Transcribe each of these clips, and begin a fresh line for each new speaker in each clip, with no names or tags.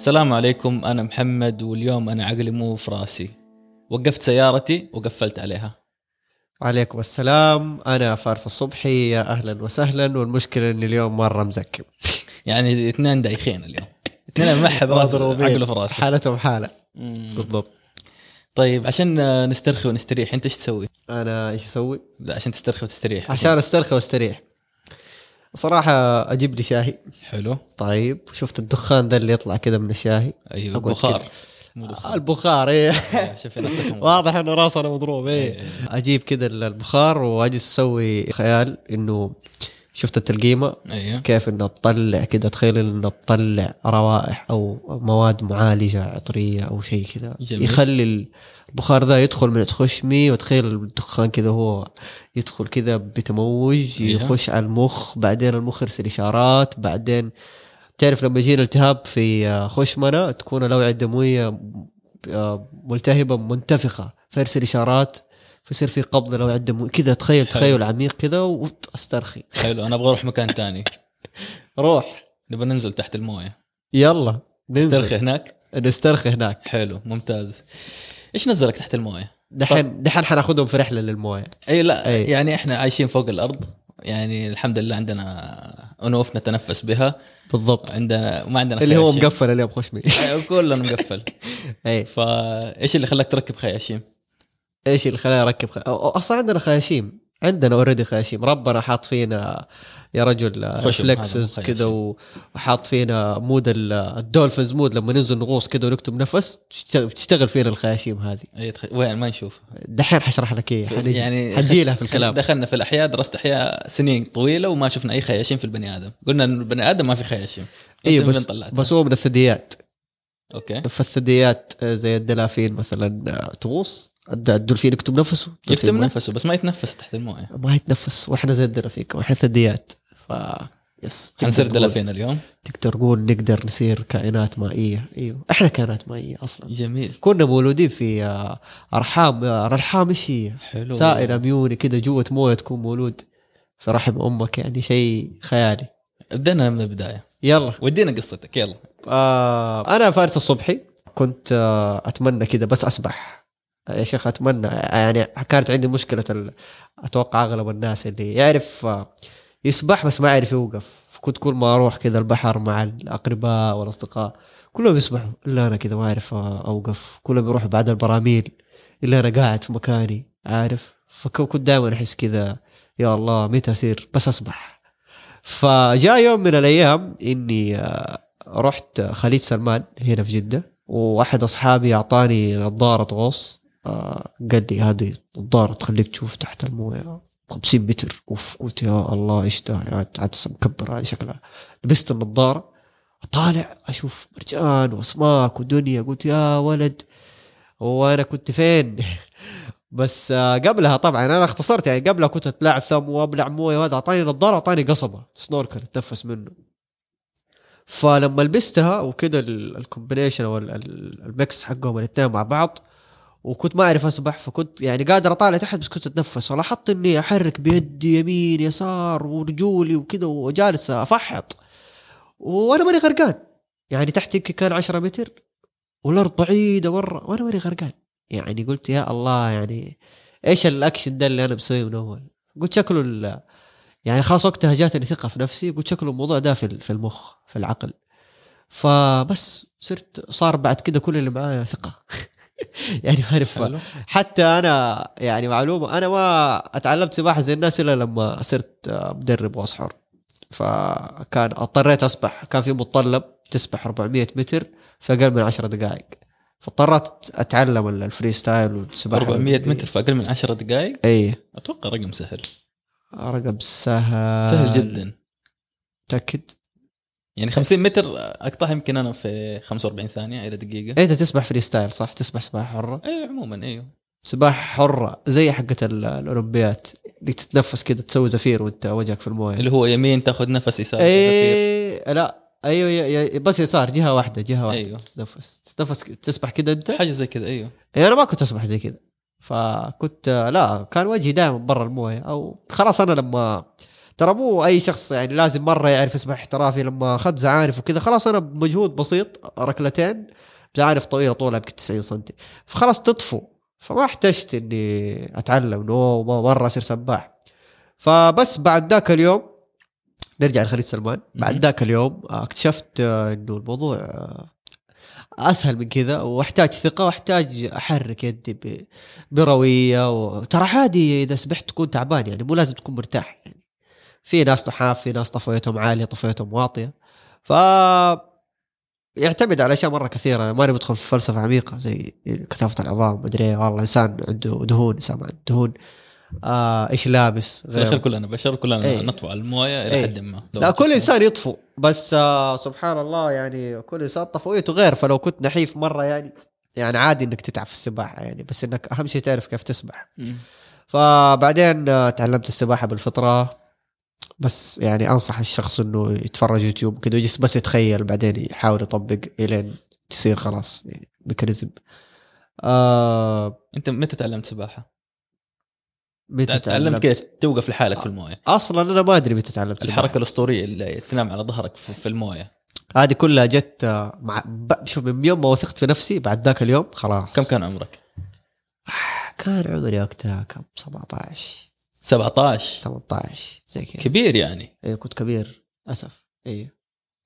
السلام عليكم أنا محمد واليوم أنا عقلي مو في راسي. وقفت سيارتي وقفلت عليها.
عليكم السلام أنا فارس الصبحي يا أهلا وسهلا والمشكلة إني اليوم مرة مزكم.
يعني اثنين دايخين اليوم. اثنين محب راس عقله في راسه.
حالتهم حاله. بالضبط.
طيب عشان نسترخي ونستريح أنت إيش تسوي؟
أنا إيش أسوي؟
لا عشان تسترخي وتستريح.
عشان أسترخي وأستريح. صراحة أجيب لي شاهي.
حلو.
طيب شفت الدخان ده اللي يطلع كذا من الشاهي؟
أيوه
أقعد
بخار
كده.
مو دخان
البخار
إيه، تفهم.
واضح إنه راسنا مضروب
إيه.
إيه أجيب كذا البخار وأجلس أسوي خيال إنه شفت التلقيمة؟
أيوه.
كيف إنه تطلع كده؟ تخيل إنه تطلع روائح أو مواد معالجة عطرية أو شيء كذا. يخلي البخار ذا يدخل من تخشمي وتخيل الدخان كذا هو يدخل كذا بتموج
إيه.
يخش على المخ بعدين المخ يرسل إشارات بعدين تعرف لما يجينا التهاب في آه، خشمنا تكون الأوعية الدموية آه، ملتهبة منتفخة فيرسل إشارات. فيصير في قبض الاوعيه الدمويه كذا. تخيل. تخيل عميق كذا واسترخي
حلو أنا أبغى أروح مكان تاني.
روح.
نبغى ننزل تحت الموية.
يلا ننزل.
نسترخي هناك؟
نسترخي هناك.
حلو ممتاز. إيش نزلك تحت الموية؟
دحين دحين حناخذهم في رحلة للموية.
إي لا
أي.
يعني إحنا عايشين فوق الأرض. يعني الحمد لله عندنا أنوف نتنفس بها.
بالضبط.
عندنا وما عندنا
اللي هو. مقفل اليوم خشمي
كلنا مقفل.
إي.
فايش اللي خلاك تركب خياشيم؟
إيش اللي خلاني أركب خ... أصلا عندنا خياشيم. عندنا already خياشيم. ربنا حاط فينا يا رجل
خشب، هذا مو
فلكسز
خياشيم.
كذا وحاط فينا mode ال- ال dolphins mode لما ننزل نغوص كذا ونكتب نفس تشتغل- بتشتغل فينا الخياشيم هذه.
تخ... وين؟ ما نشوف.
دحين حشرح لك إياها. حنجي
يعني
حنجي
خش-
لها في الكلام.
دخلنا في الأحياء درست أحياء سنين طويلة وما شفنا أي خياشيم في البني آدم. قلنا إن البني آدم ما في خياشيم.
اي
من
بس؟ بس هو من الثدييات.
أوكي.
فالثدييات زي الدلافين مثلا آه، تغوص. الدولفين يكتب نفسه. ما-
نفسه بس ما يتنفس تحت الموية.
ما يتنفس وإحنا زي الدلافين وإحنا ثدييات. ف yes
حنصير دلافين اليوم؟
تقدر تقول نقدر نصير كائنات مائية. إيوه إحنا كائنات مائية أصلا.
جميل.
كنا مولودين في آه، أرحام آه، أرحام إيش هي؟
حلو.
سائل اميوني كذا جوة موية تكون مولود. في رحم أمك يعني شيء خيالي.
بدينا من البداية.
يلا.
ودينا قصتك يلا.
آه أنا فارس الصبحي كنت آه أتمنى كذا بس أسبح. يا شيخ أتمنى يعني كانت عندي مشكلة. أتوقع أغلب الناس اللي يعرف يسبح بس ما يعرف يوقف. كنت كل ما أروح كذا البحر مع الأقرباء والأصدقاء كلهم يسبحوا إلا أنا كذا ما أعرف أوقف. كلهم يروحوا بعد البراميل إلا أنا قاعد في مكاني عارف؟ فكنت دائما أحس كذا يا الله متى أصير؟ بس أسبح. فجاء يوم من الأيام إني آه، رحت خليج سلمان هنا في جدة وأحد أصحابي أعطاني نظارة غوص. قال لي هذه نظارة تخليك تشوف تحت الموية. 50 متر اوف قلت يا الله إيش ده؟ عاد مكبر هذه شكلها. لبست النظارة طالع أشوف مرجان وأسماك ودنيا. قلت يا ولد وأنا كنت فين؟ بس آه، قبلها طبعا أنا اختصرت يعني قبلها كنت أتلعثم وأبلع موية وهذا. أعطاني نظارة أعطاني قصبة snorkel أتنفس منه. فلما لبستها وكذا ال- ال combination أو ال- ال- ال mix حقهم الاثنين مع بعض وكنت ما أعرف أسبح فكنت يعني قادر أطالع تحت بس كنت أتنفس. ولاحظت إني أحرك بيدي يمين يسار ورجولي وكذا وجالس أفحط. وأنا ماني غرقان. يعني تحت يمكن كان 10 متر والأرض بعيدة مرة وأنا ماني غرقان. يعني قلت يا الله يعني إيش الأكشن ده اللي أنا مسويه من أول؟ قلت شكله يعني خلاص وقتها جاتني ثقة في نفسي قلت شكله الموضوع ده في المخ في العقل. فبس صرت صار بعد كده كل اللي معايا ثقة. يعني ما اعرف حتى أنا يعني معلومة أنا ما أتعلمت سباحة زي الناس إلا لما صرت مدرب واسحر فكان اضطريت أسبح. كان في متطلب تسبح 400 متر في أقل من 10 دقائق. فاضطريت أتعلم ال- ال freestyle والسباحة
400 متر في أقل من 10 دقائق؟
إي.
أتوقع رقم سهل.
رقم سهل.
سهل جدا.
متأكد؟
يعني 50 متر أقطعها يمكن أنا في 45 ثانية إلى دقيقة.
إنت تسبح freestyle صح؟ تسبح سباحة حرة؟
اي عموما إيوه.
سباحة حرة زي حقه ال- الأولمبيات اللي تتنفس كده تسوي زفير وأنت وجهك في الموية.
اللي هو يمين تاخذ نفس يسار زفير.
إيه لا أيوه بس يسار جهة واحدة جهة واحدة
أيوه.
تتنفس. تتنفس تسبح كده أنت؟
حاجة زي كذا أيوه.
يعني أنا ما كنت أسبح زي كذا فكنت لا كان وجهي دائما برا الموية أو خلاص أنا لما ترى مو أي شخص يعني لازم مرة يعرف يسبح احترافي لما اخذت زعانف وكذا. خلاص أنا بمجهود بسيط ركلتين زعانف طويلة طولها يمكن 90 سم فخلاص تطفو. فما احتجت إني أتعلم. انه مرة أصير سباح. فبس بعد ذاك اليوم نرجع لخليج سلمان. بعد. ذاك اليوم اكتشفت آه، إنه الموضوع آه، أسهل من كذا. واحتاج ثقة واحتاج أحرك يدي بروية. وترى عادي إذا سبحت تكون تعبان يعني مو لازم تكون مرتاح يعني. في ناس نحاف في ناس طفويتهم عالية طفويتهم واطية. ف يعتمد على أشياء مرة كثيرة. ما نبي ندخل في فلسفة عميقة زي كثافة العظام مدري إيه، والله إنسان عنده دهون إنسان ما عنده دهون. آه إيش لابس
في الاخير كلنا بشر كلنا
إيه.
نطفو على الموية إلى
إيه.
حد ما.
لا كل إنسان يطفو. بس آه سبحان الله يعني كل إنسان طفويته غير. فلو كنت نحيف مرة يعني يعني عادي إنك تتعب في السباحة يعني. بس إنك أهم شيء تعرف كيف تسبح. فبعدين آه، تعلمت السباحة بالفطرة. بس يعني أنصح الشخص إنه يتفرج يوتيوب ويجلس بس يتخيل بعدين يحاول يطبق إلين تصير خلاص يعني mechanism آه
أنت متى تعلمت سباحة؟
متى
تعلمت كذا توقف لحالك في الموية.
أصلا أنا ما أدري متى تعلمت سباحة.
الحركة الأسطورية اللي تنام على ظهرك في, في الموية.
هذه كلها جت آه، مع شوف من يوم ما وثقت في نفسي بعد ذاك اليوم خلاص.
كم كان عمرك؟
كان عمري وقتها كم؟ 17
17
18 زي كذا.
كبير يعني.
أيوه كنت كبير. للأسف. أيوه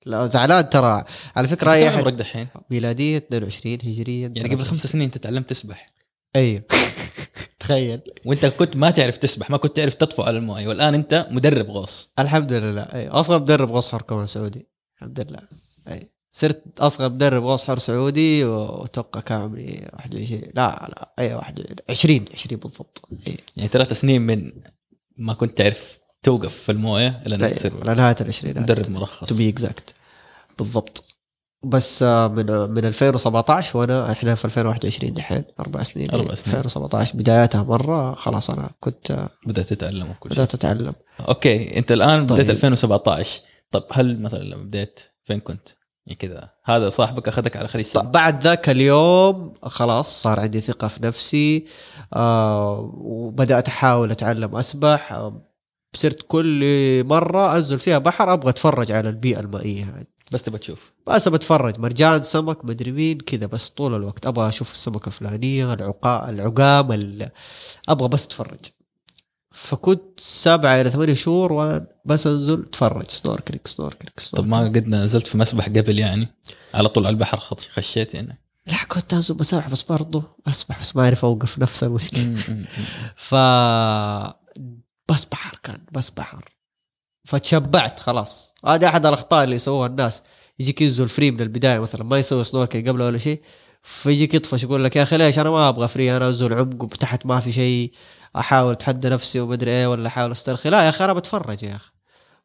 لا زعلان ترى. على
فكرة
أي
عمرك
احد
دحين؟
ميلاديه 22 هجريا
يعني قبل خمس سنين أنت تعلمت تسبح.
أيوه تخيل.
وأنت كنت ما تعرف تسبح ما كنت تعرف تطفو على الموية. والآن أنت مدرب غوص.
الحمد لله. أيوه أصغر مدرب غوص حر كمان سعودي الحمد لله. أيوه صرت أصغر مدرب غوص حر سعودي وأتوقع كان عمري 21 لا لا أيوه 21 20 20 بالضبط. أيوه
يعني ثلاث سنين من ما كنت تعرف توقف في الموية إلى انك تصير
أيوة. لنهايه العشرينات.
مدرب مرخص.
to be exact بالضبط. بس آه، من من 2017 وأنا إحنا في 2021 دحين. أربع سنين.
أربع سنين.
2017 بداياتها مرة خلاص أنا كنت آه،
بدأت تتعلم وكل شيء.
بدات أتعلم.
أوكي أنت الآن بديت
طيب.
2017 طب هل مثلا لما بديت فين كنت؟ كذا. هذا صاحبك أخذك على خليج سلمان
بعد ذاك اليوم خلاص صار عندي ثقة في نفسي آه وبدأت أحاول أتعلم أسبح آه صرت كل مرة أنزل فيها بحر أبغى أتفرج على البيئة المائية.
بس تبغى تشوف.
بس بتفرج مرجان سمك مدري مين كذا بس طول الوقت. أبغى أشوف السمكه الفلانية العقا العقام ال... أبغى بس أتفرج. فكنت سبعة إلى ثمانية شهور وأنا بس أنزل أتفرج. snorkeling snorkeling
طب ما قد نزلت في مسبح قبل يعني؟ على طول على البحر خشيت يعني.
لا كنت أنزل بسبح بس برضو أسبح بس ما أعرف أوقف نفس
م.
ف بس بحر كان بس بحر. فتشبعت خلاص. هذه أحد الأخطاء اللي يسووها الناس. يجيك ينزل free من البداية مثلا ما يسوي snorkel قبله ولا شيء. فيجيك يطفش يقول لك يا أخي ليش أنا ما أبغى free أنا أنزل عمق وتحت ما في شيء أحاول أتحدى نفسي ومدري إيه ولا أحاول أسترخي. لا يا أخي أنا بتفرج يا أخي.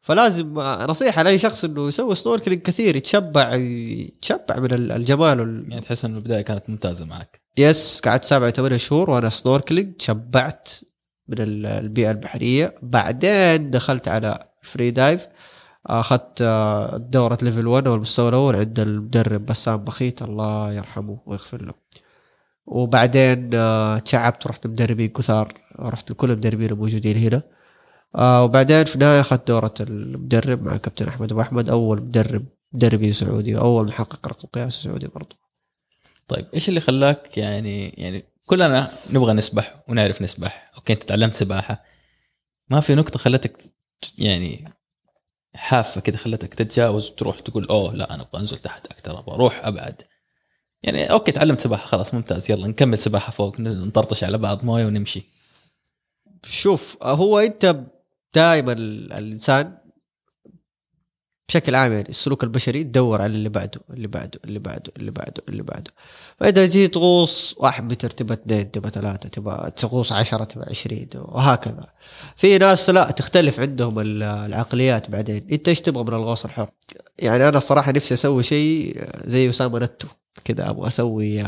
فلازم نصيحة لأي شخص إنه يسوي snorkeling كثير يتشبع يتشبع من الجمال وال...
يعني تحس إنه البداية كانت ممتازة معك.
yes قعدت سبعة ثمانية شهور وأنا snorkeling تشبعت من ال- البيئة البحرية. بعدين دخلت على free dive أخذت آه، دورة level 1 أو المستوى الأول عند المدرب بسام بخيت الله يرحمه ويغفر له. وبعدين آه، تشعبت ورحت مدربين كثار رحت لكل المدربين الموجودين هنا. آه، وبعدين في النهاية أخذت دورة المدرب مع الكابتن أحمد أبو أحمد أول مدرب مدربي سعودي واول محقق رقم قياسي سعودي برضو.
طيب إيش اللي خلاك يعني يعني كلنا نبغى نسبح ونعرف نسبح أوكي أنت تعلمت سباحة. ما في نقطة خلتك يعني حافة كده خلتك تتجاوز وتروح تقول أوه لا أنا أبغى أنزل تحت أكثر أبغى أروح أبعد. يعني أوكي تعلمت سباحة خلاص ممتاز يلا نكمل سباحة فوق نطرطش على بعض موية ونمشي.
شوف هو أنت دائما الإنسان بشكل عام يعني السلوك البشري تدور على اللي بعده اللي بعده اللي بعده اللي بعده اللي بعده. فإذا جيت تغوص واحد تبى اثنين تبى ثلاثة تبى تغوص عشرة تبى عشرين وهكذا. في ناس لا تختلف عندهم ال- العقليات بعدين. انت إيش تبغى من الغوص الحر؟ يعني أنا الصراحة نفسي أسوي شيء زي أسامة نتو كذا أبغى أسوي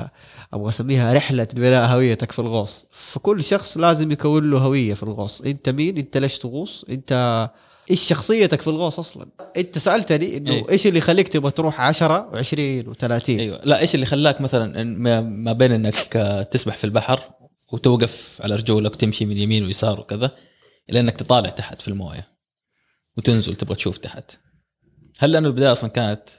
أبغى أسميها رحلة بناء هويتك في الغوص. فكل شخص لازم يكون له هوية في الغوص. أنت مين؟ أنت ليش تغوص؟ أنت إيش شخصيتك في الغوص أصلا؟ أنت سألتني إنه
إيه.
إيش اللي يخليك تبغى تروح 10 و20 و30
أيوه. لا إيش اللي خلاك مثلا ما- بين إنك آه، تسبح في البحر وتوقف على رجولك وتمشي من يمين ويسار وكذا إلى إنك تطالع تحت في الموية وتنزل تبغى تشوف تحت. هل لأنه البداية أصلا كانت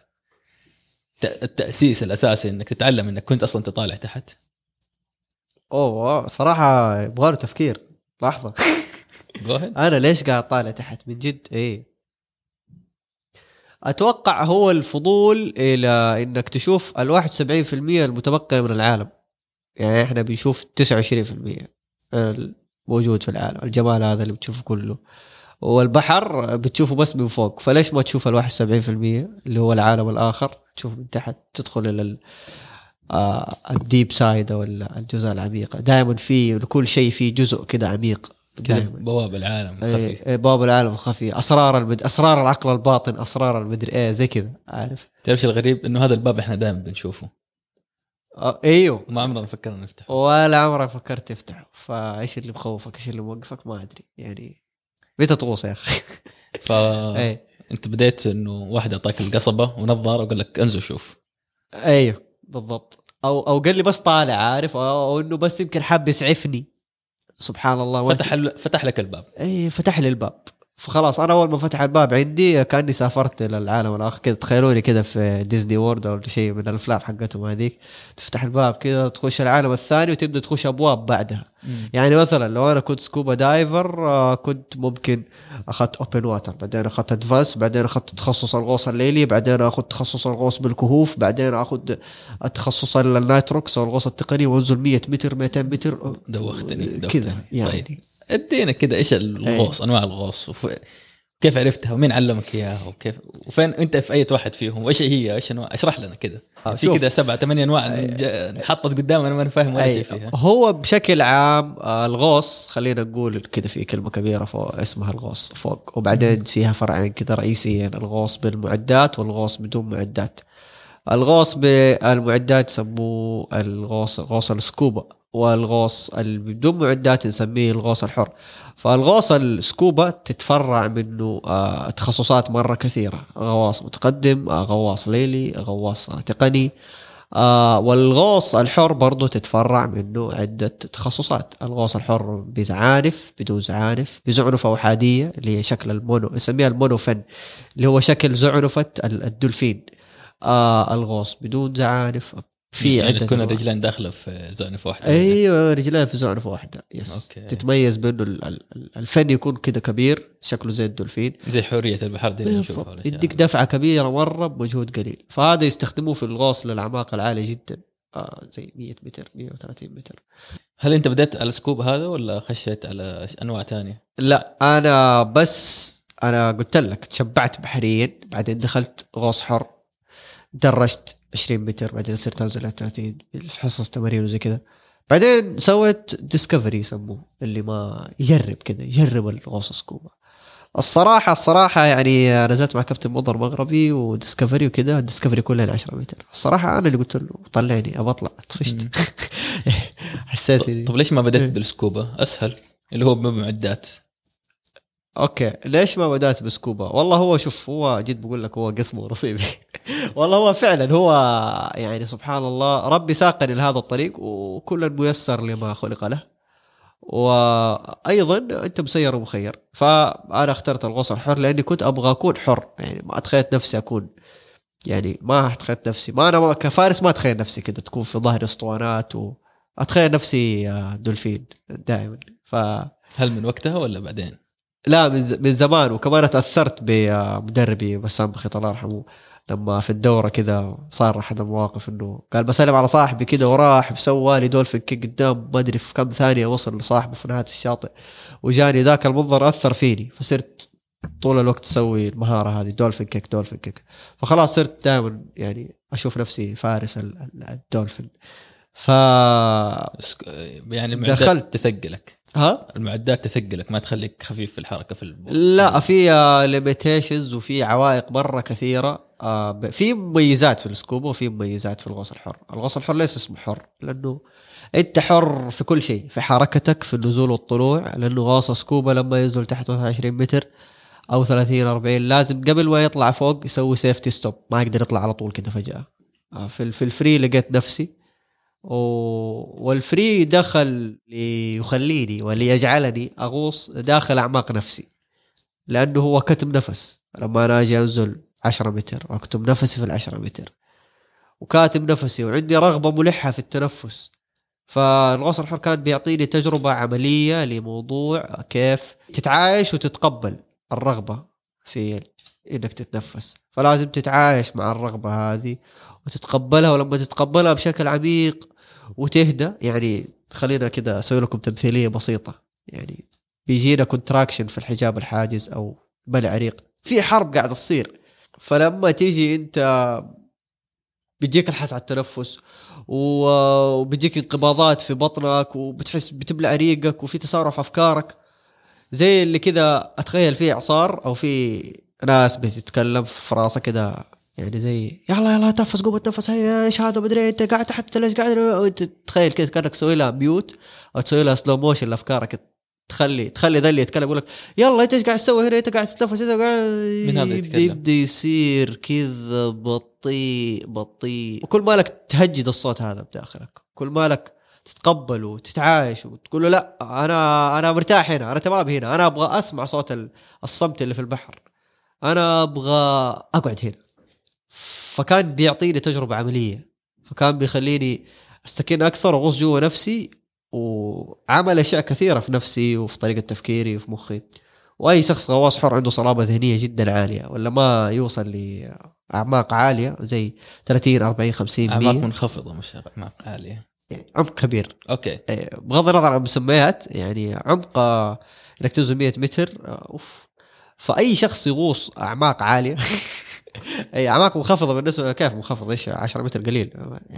التأسيس الأساسي إنك تتعلم إنك كنت أصلا تطالع تحت؟
أوه صراحة يبغى له تفكير.
لحظة.
أنا ليش قاعد طالع تحت؟ من جد إيه. أتوقع هو الفضول إلى إنك تشوف ال 71% المتبقية من العالم. يعني إحنا بنشوف 29% موجود في العالم الجمال هذا اللي بتشوفه كله. والبحر بتشوفه بس من فوق فليش ما تشوف ال 71% اللي هو العالم الآخر؟ تشوف من تحت تدخل إلى ال- آه، ال deep side أو ال- الجزء العميقه دائما في لكل شيء فيه جزء كده عميق.
بواب العالم خفي
إيه، إيه، باب العالم الخفي. أسرار المد... أسرار العقل الباطن أسرار المدري إيه زي كذا عارف.
تعرف الغريب؟ إنه هذا الباب إحنا دائما بنشوفه.
آه إيوه.
وما عمرنا فكرنا نفتحه.
ولا عمرك فكرت تفتحه. فإيش اللي مخوفك؟ إيش اللي موقفك؟ ما أدري. يعني متى تغوص يا أخي.
فانت
إيه.
بديت إنه واحد اعطاك القصبة ونظاره وقال لك انزل شوف.
إيوه بالضبط. أو أو قال لي بس طالع عارف. أو, أو إنه بس يمكن حاب يسعفني. سبحان الله
فتح فتح لك الباب.
اي فتح لي الباب. فخلاص أنا أول ما فتح الباب عندي كأني سافرت للعالم الآخر. كذا تخيلوني كذا في ديزني وورلد أو شيء من الأفلام حقتهم هذيك. تفتح الباب كذا تخش العالم الثاني وتبدأ تخش أبواب بعدها. يعني مثلا لو أنا كنت scuba diver آه، كنت ممكن أخذت open water بعدين أخذت advanced بعدين أخذت تخصص الغوص الليلي بعدين اخذ تخصص الغوص بالكهوف بعدين اخذ التخصص ال nitrox أو الغوص التقني وانزل 100 متر 200 متر.
دوختني دوختني.
كذا
طيب.
يعني
ادينا كذا إيش الغوص أنواع الغوص وف... كيف عرفتها ومين علمك إياها وكيف وفين أنت في أي واحد فيهم وإيش هي إيش أنواع اشرح لنا كذا
آه،
في. كذا سبعة ثمانية أنواع ج- حطت قدامنا ما أنا فاهم ولا
أي.
شيء فيها.
هو بشكل عام آه، الغوص خلينا نقول كذا في كلمة كبيرة فوق اسمها الغوص فوق. وبعدين فيها فرعين كذا رئيسيين الغوص بالمعدات والغوص بدون معدات. الغوص بالمعدات يسموه الغوص غوص السكوبا. والغوص بدون معدات نسميه الغوص الحر. فالغوص السكوبا تتفرع منه آه، تخصصات مرة كثيرة. غواص متقدم آه، غواص ليلي غواص آه، تقني. والغوص الحر برضو تتفرع منه عدة تخصصات. الغوص الحر بزعانف بدون زعانف بزعنفة أحادية اللي هي شكل ال mono نسميها ال monofin اللي هو شكل زعنفة ال- الدولفين. آه الغوص بدون زعانف في
يعني
عدة
تكون. الرجلين داخلة في زعنفه واحدة
أيوه رجلين في زعنفة واحدة yes
أوكي.
تتميز بأنه ال- ال- ال fin يكون كده كبير شكله زي الدولفين
زي حوريه البحر دي اللي نشوفها والأشياء.
يديك دفعة كبيرة مرة بمجهود قليل فهذا يستخدموه في الغوص للأعماق العالية جدا آه زي 100 متر 130 متر
هل أنت بديت على السكوب هذا ولا خشيت على أنواع ثانية؟
لا أنا بس أنا قلت لك تشبعت بحريا بعدين دخلت غوص حر درجت 20 متر بعدين صرت أنزل على 30 في حصص تمارين وزي كذا. بعدين سويت discovery يسموه اللي ما يجرب كذا يجرب الغوص سكوبا الصراحة الصراحة يعني نزلت مع كابتن مضر مغربي و discovery وكذا ال discovery كلها 10 متر. الصراحة أنا اللي قلت له طلعني أبى أطلع طفشت. حسيت
طب ليش ما بديت
إيه.
بالسكوبا؟ أسهل اللي هو بمعدات.
أوكي ليش ما بدأت بسكوبا والله هو شوف هو جد بقول لك هو قسمه ونصيبي والله هو فعلا هو يعني سبحان الله ربي ساقني لهذا الطريق وكل ميسر لما خلق له. وأيضا أنت مسير ومخير. فأنا اخترت الغوص الحر لأني كنت أبغى أكون حر. يعني ما أتخيلت نفسي أكون. يعني ما أتخيلت نفسي. ما أنا ما- كفارس ما أتخيل نفسي كده تكون في ظهر أسطوانات و أتخيل نفسي دولفين دائما. ف
هل من وقتها ولا بعدين؟
لا من زمان. وكمان تاثرت بمدربي بسام بخيت الله يرحمه لما في الدورة كذا صار أحد المواقف إنه قال بسلم على صاحبي كذا وراح سوى لي dolphin kick قدام ما أدري في كم ثانية وصل لصاحبه في نهاية الشاطئ وجاني ذاك المنظر أثر فيني فصرت طول الوقت أسوي المهارة هذه dolphin kick dolphin kick فخلاص صرت دائما يعني أشوف نفسي فارس ال- ال- الدولفين. ف
يعني
دخلت.
تثقلك.
ها؟
المعدات تثقلك ما تخليك خفيف في الحركة في الب...
لا في limitations وفي عوائق مرة كثيرة. آه، في مميزات في السكوبا وفي مميزات في الغوص الحر. الغوص الحر ليس اسمه حر لأنه أنت حر في كل شيء في حركتك في النزول والطلوع لأنه غوص سكوبا لما ينزل تحت مثلا 20 متر أو 30 40 لازم قبل ما يطلع فوق يسوي safety stop ما يقدر يطلع على طول كده فجأة. آه، في في ال free لقيت نفسي. و... وال free دخل ليخليني وليجعلني أغوص داخل أعماق نفسي لأنه هو كتم نفس. لما أنا أجي أنزل 10 متر واكتم نفسي في ال 10 متر. وكاتم نفسي وعندي رغبة ملحة في التنفس. فالغوص الحر كان بيعطيني تجربة عملية لموضوع كيف تتعايش وتتقبل الرغبة في إنك تتنفس. فلازم تتعايش مع الرغبة هذه وتتقبلها ولما تتقبلها بشكل عميق وتهدى يعني خلينا كذا أسوي لكم تمثيلية بسيطة. يعني بيجينا كونتراكشن في الحجاب الحاجز أو بلع عريق في حرب قاعدة تصير. فلما تيجي انت بيجيك الحث على التنفس وبيجيك انقباضات في بطنك وبتحس بتبلع ريقك وفي تسارع في أفكارك زي اللي كذا أتخيل فيه إعصار أو في ناس بتتكلم في راسك كذا يعني زي يلا يلا تنفس قوم تنفس هيا إيش هذا؟ مدري أنت قاعد تحت ليش قاعد؟ وانت تخيل كذا كأنك تسوي لها mute أو تسوي لها slow motion لأفكارك تخلي تخلي ذا اللي يتكلم يقول لك يلا انت إيش قاعد تسوي هنا؟ انت قاعد تتنفس؟ انت قاعد
هذا
يبدا؟ يبدا يصير كذا بطيء بطيء. وكل مالك تهجد الصوت هذا بداخلك. كل مالك تتقبل وتتعايش وتقول له لا أنا أنا مرتاح هنا أنا تمام هنا أنا أبغى أسمع صوت ال- الصمت اللي في البحر. أنا أبغى أقعد هنا. فكان بيعطيني تجربة عملية. فكان بيخليني أستكين أكثر واغوص جوا نفسي وعمل أشياء كثيرة في نفسي وفي طريقة تفكيري وفي مخي. وأي شخص غواص حر عنده صلابة ذهنية جدا عالية ولا ما يوصل لأعماق عالية زي 30 40 50
أعماق
100
منخفضة مش أعماق عالية.
يعني عمق كبير.
أوكي.
إيه، بغض النظر عن المسميات يعني عمق إنك تنزل 100 متر أوف. فأي شخص يغوص أعماق عالية أي أعماق منخفضة بالنسبة كيف منخفض إيش 10 متر قليل.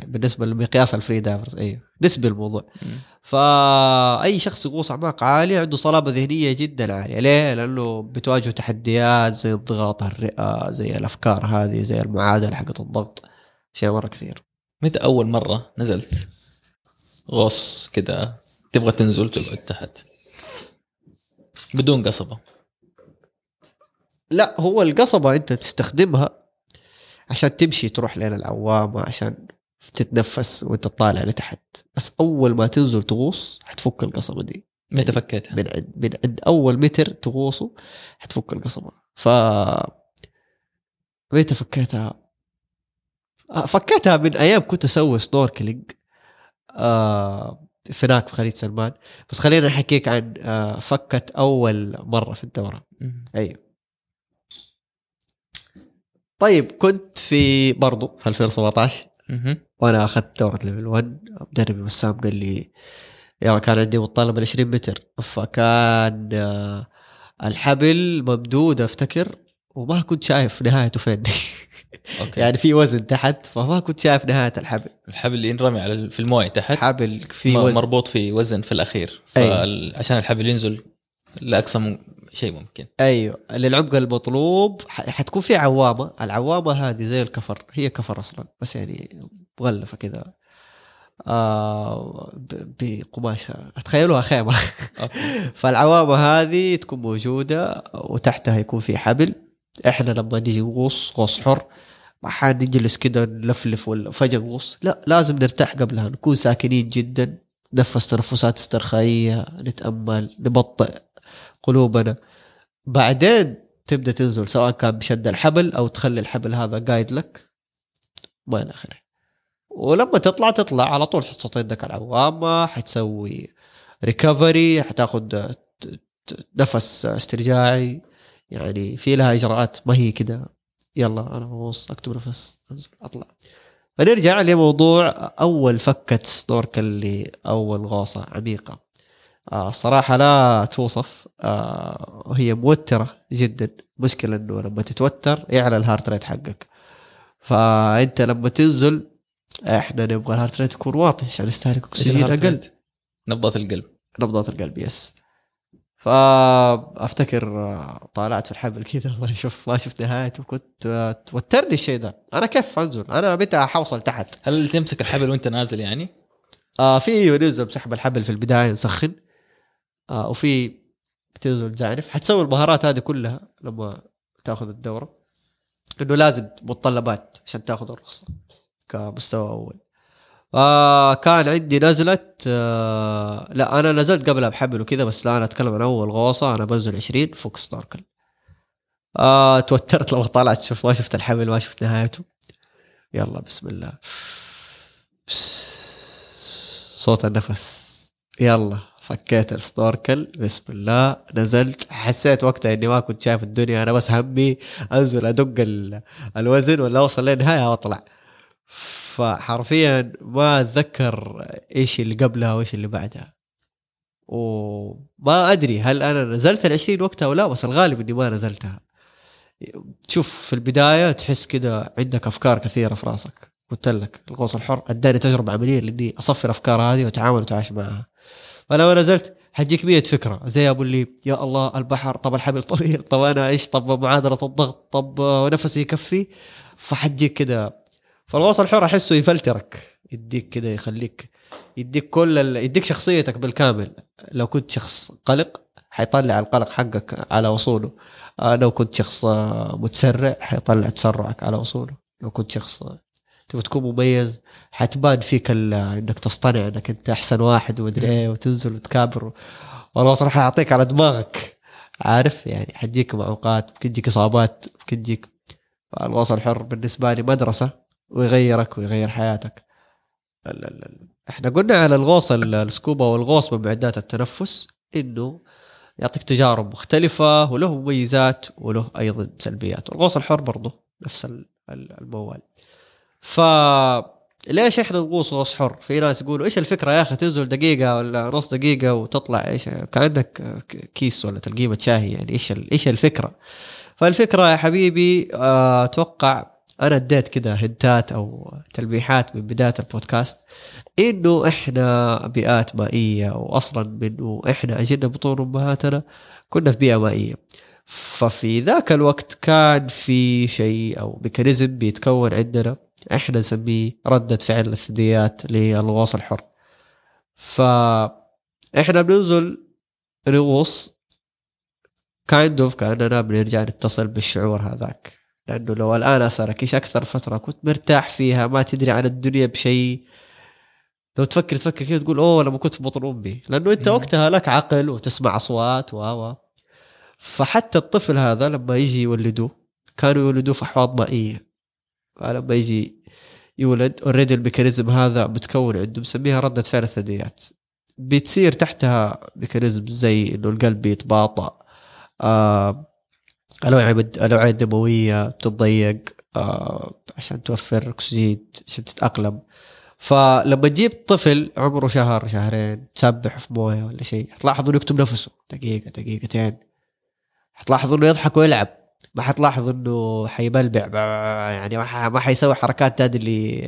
بالنسبة لمقياس ال free divers أي نسبي الموضوع. فأي شخص يغوص أعماق عالية عنده صلابة ذهنية جدا عالية. ليه؟ لأنه بتواجهه تحديات زي الضغط الرئة زي الأفكار هذه زي المعادلة حقت الضغط. اشياء مرة كثير.
متى أول مرة نزلت غوص كده؟ تبغى تنزل تقعد تحت؟ بدون قصبة.
لا هو القصبة أنت تستخدمها عشان تمشي تروح لين العوامة عشان تتنفس وأنت تطالع لتحت بس أول ما تنزل تغوص حتفك القصبة دي
متى فكيتها؟
من عند من عند أول متر تغوصه حتفك القصبة ف متى فكيتها؟ آه، فكيتها من أيام كنت أسوي snorkeling آه في هناك في خليج سلمان بس خلينا أحكيك عن آه فكيت أول مرة في الدورة
مم.
أيوه طيب كنت في برضو في 2017
مهم.
وأنا أخذت دورة level 1 مدربي وسام قال لي يلا كان عندي متطلب ال 20 متر. فكان آه، الحبل ممدود أفتكر وما كنت شايف نهايته فين.
أوكي. يعني
في وزن تحت فما كنت شايف نهاية الحبل.
الحبل اللي ينرمي على في الموية تحت
حبل في وزن.
مربوط في وزن في الأخير.
أي.
عشان الحبل ينزل لأقصى شيء ممكن.
أيوه. للعمق المطلوب حتكون في عوامة. العوامة هذه زي الكفر. هي كفر أصلا. بس يعني مغلفة كذا. آه بقماش تخيلوها
خيمة.
فالعوامة هذه تكون موجودة وتحتها يكون في حبل. إحنا لما نجي نغوص غوص حر. ما حد نجلس كده نلفلف ولا فجاه نغوص. لا لازم نرتاح قبلها. نكون ساكنين جدا. نتنفس تنفسات استرخائية. نتأمل. نبطئ. قلوبنا. بعدين تبدأ تنزل سواء كان بشد الحبل أو تخلي الحبل هذا قايد لك. إلى اخره ولما تطلع تطلع على طول. حتحط يدك على العوامة حتسوي ريكفري ت- نفس استرجاعي. يعني في لها إجراءات ما هي كده. يلا أنا بغوص أكتب نفس أنزل أطلع. فنرجع لموضوع أول فكة سنوركل لأول غوصه عميقة. الصراحة لا توصف. آه هي موترة جدا. مشكلة إنه لما تتوتر يعلى ال heart rate حقك. فأنت لما تنزل إحنا نبغى ال heart rate يكون واطي عشان يستهلك أكسجين
أقل؟ نبضات القلب.
نبضات القلب yes. فأفتكر آه، طالعت في الحبل كذا ما شوف ما شفت نهايته كنت آه، توترني الشيء ده أنا كيف أنزل؟ أنا متى حوصل تحت؟
هل تمسك الحبل وأنت نازل يعني؟
آه في ننزل بسحب الحبل في البداية نسخن. آه وفي تنزل زعنف حتسوي المهارات هذه كلها لما تاخذ الدورة. انه لازم متطلبات عشان تاخذ الرخصة كمستوى أول. آه كان عندي نزلة آه لا أنا نزلت قبلها بحبل وكذا بس لا أنا أتكلم عن أول غوصة. أنا بنزل 20 فوق سنوركل آه توترت لما طلعت. شوف ما شفت الحمل ما شفت نهايته. يلا بسم الله. صوت النفس. يلا. فكيت السنوركل بسم الله. نزلت. حسيت وقتها إني ما كنت شايف الدنيا أنا بس همي أنزل أدق ال- الوزن ولا أوصل للنهايه واطلع فحرفيا ما أتذكر إيش اللي قبلها وإيش اللي بعدها. وما أدري هل أنا نزلت ال20 وقتها ولا بس الغالب إني ما نزلتها. تشوف في البداية تحس كده عندك أفكار كثيرة في راسك. قلت لك الغوص الحر أداني تجربة عملية لإني أصفي الأفكار هذه وأتعامل وأتعايش معها. فلما نزلت حتجيك مية فكرة. زي أبو اللي يا الله البحر طب الحبل طويل طب أنا إيش؟ طب معادلة الضغط طب نفسي يكفي. فحتجيك كده. فالغوص الحر أحسه يفلترك. يديك كده يخليك يديك كل ال... يديك شخصيتك بالكامل. لو كنت شخص قلق حيطلع القلق حقك على وصوله. آه، لو كنت شخص متسرع حيطلع تسرعك على وصوله. لو كنت شخص تبغى تكون مميز حتبان فيك ال- إنك تصطنع إنك أنت أحسن واحد ومدري إيه وتنزل وتكابر. والله صراحة يعطيك على دماغك عارف؟ يعني حتجيك مع اوقات ممكن تجيك إصابات ممكن تجيك الوصل الحر بالنسبة لي مدرسة ويغيرك ويغير حياتك. ال- ال- ال- إحنا قلنا على الغوص ال- السكوبا والغوص بمعدات التنفس إنه يعطيك تجارب مختلفة وله مميزات وله أيضا سلبيات. والغوص الحر برضه نفس ال- ال- الموال. ف ليش إحنا نغوص غوص حر؟ في ناس يقولوا إيش الفكرة يا أخي تنزل دقيقة ولا نص دقيقة وتطلع إيش كأنك كيس ولا تلقيمة شاي يعني إيش إيش الفكرة؟ فالفكرة يا حبيبي آه، أتوقع أنا اديت كده hint ات أو تلميحات من بداية البودكاست إنه إحنا بيئات مائية واصلا منه إحنا أجينا بطون أمهاتنا كنا في بيئة مائية ففي ذاك الوقت كان في شيء أو mechanism بيتكون عندنا إحنا نسميه ردة فعل الثدييات للغوص الحر. فاحنا بننزل نغوص kind of كأننا بنرجع نتصل بالشعور هذاك. لأنه لو الآن أسألك إيش أكثر فترة كنت مرتاح فيها ما تدري عن الدنيا بشيء؟ لو تفكر تفكر كذا تقول أوه لما كنت في بطن أمي. لأنه
أنت.
وقتها لك عقل وتسمع أصوات و فحتى الطفل هذا لما يجي يولدوه كانوا يولدوه في أحواض مائية. فلما يجي يولد already ال mechanism هذا بتكون عنده بنسميها ردة فعل الثدييات. بتصير تحتها mechanism زي إنه القلب بيتباطأ آه الاوعيه الدموية بتتضيق آه عشان توفر أكسجين عشان تتأقلم. فلما تجيب طفل عمره شهر شهرين تسبح في موية ولا شيء حتلاحظ إنه يكتم نفسه. دقيقة دقيقتين. حتلاحظ إنه يضحك ويلعب. ما حتلاحظ إنه حيبلبع يعني ما حيسوي حركات هذه اللي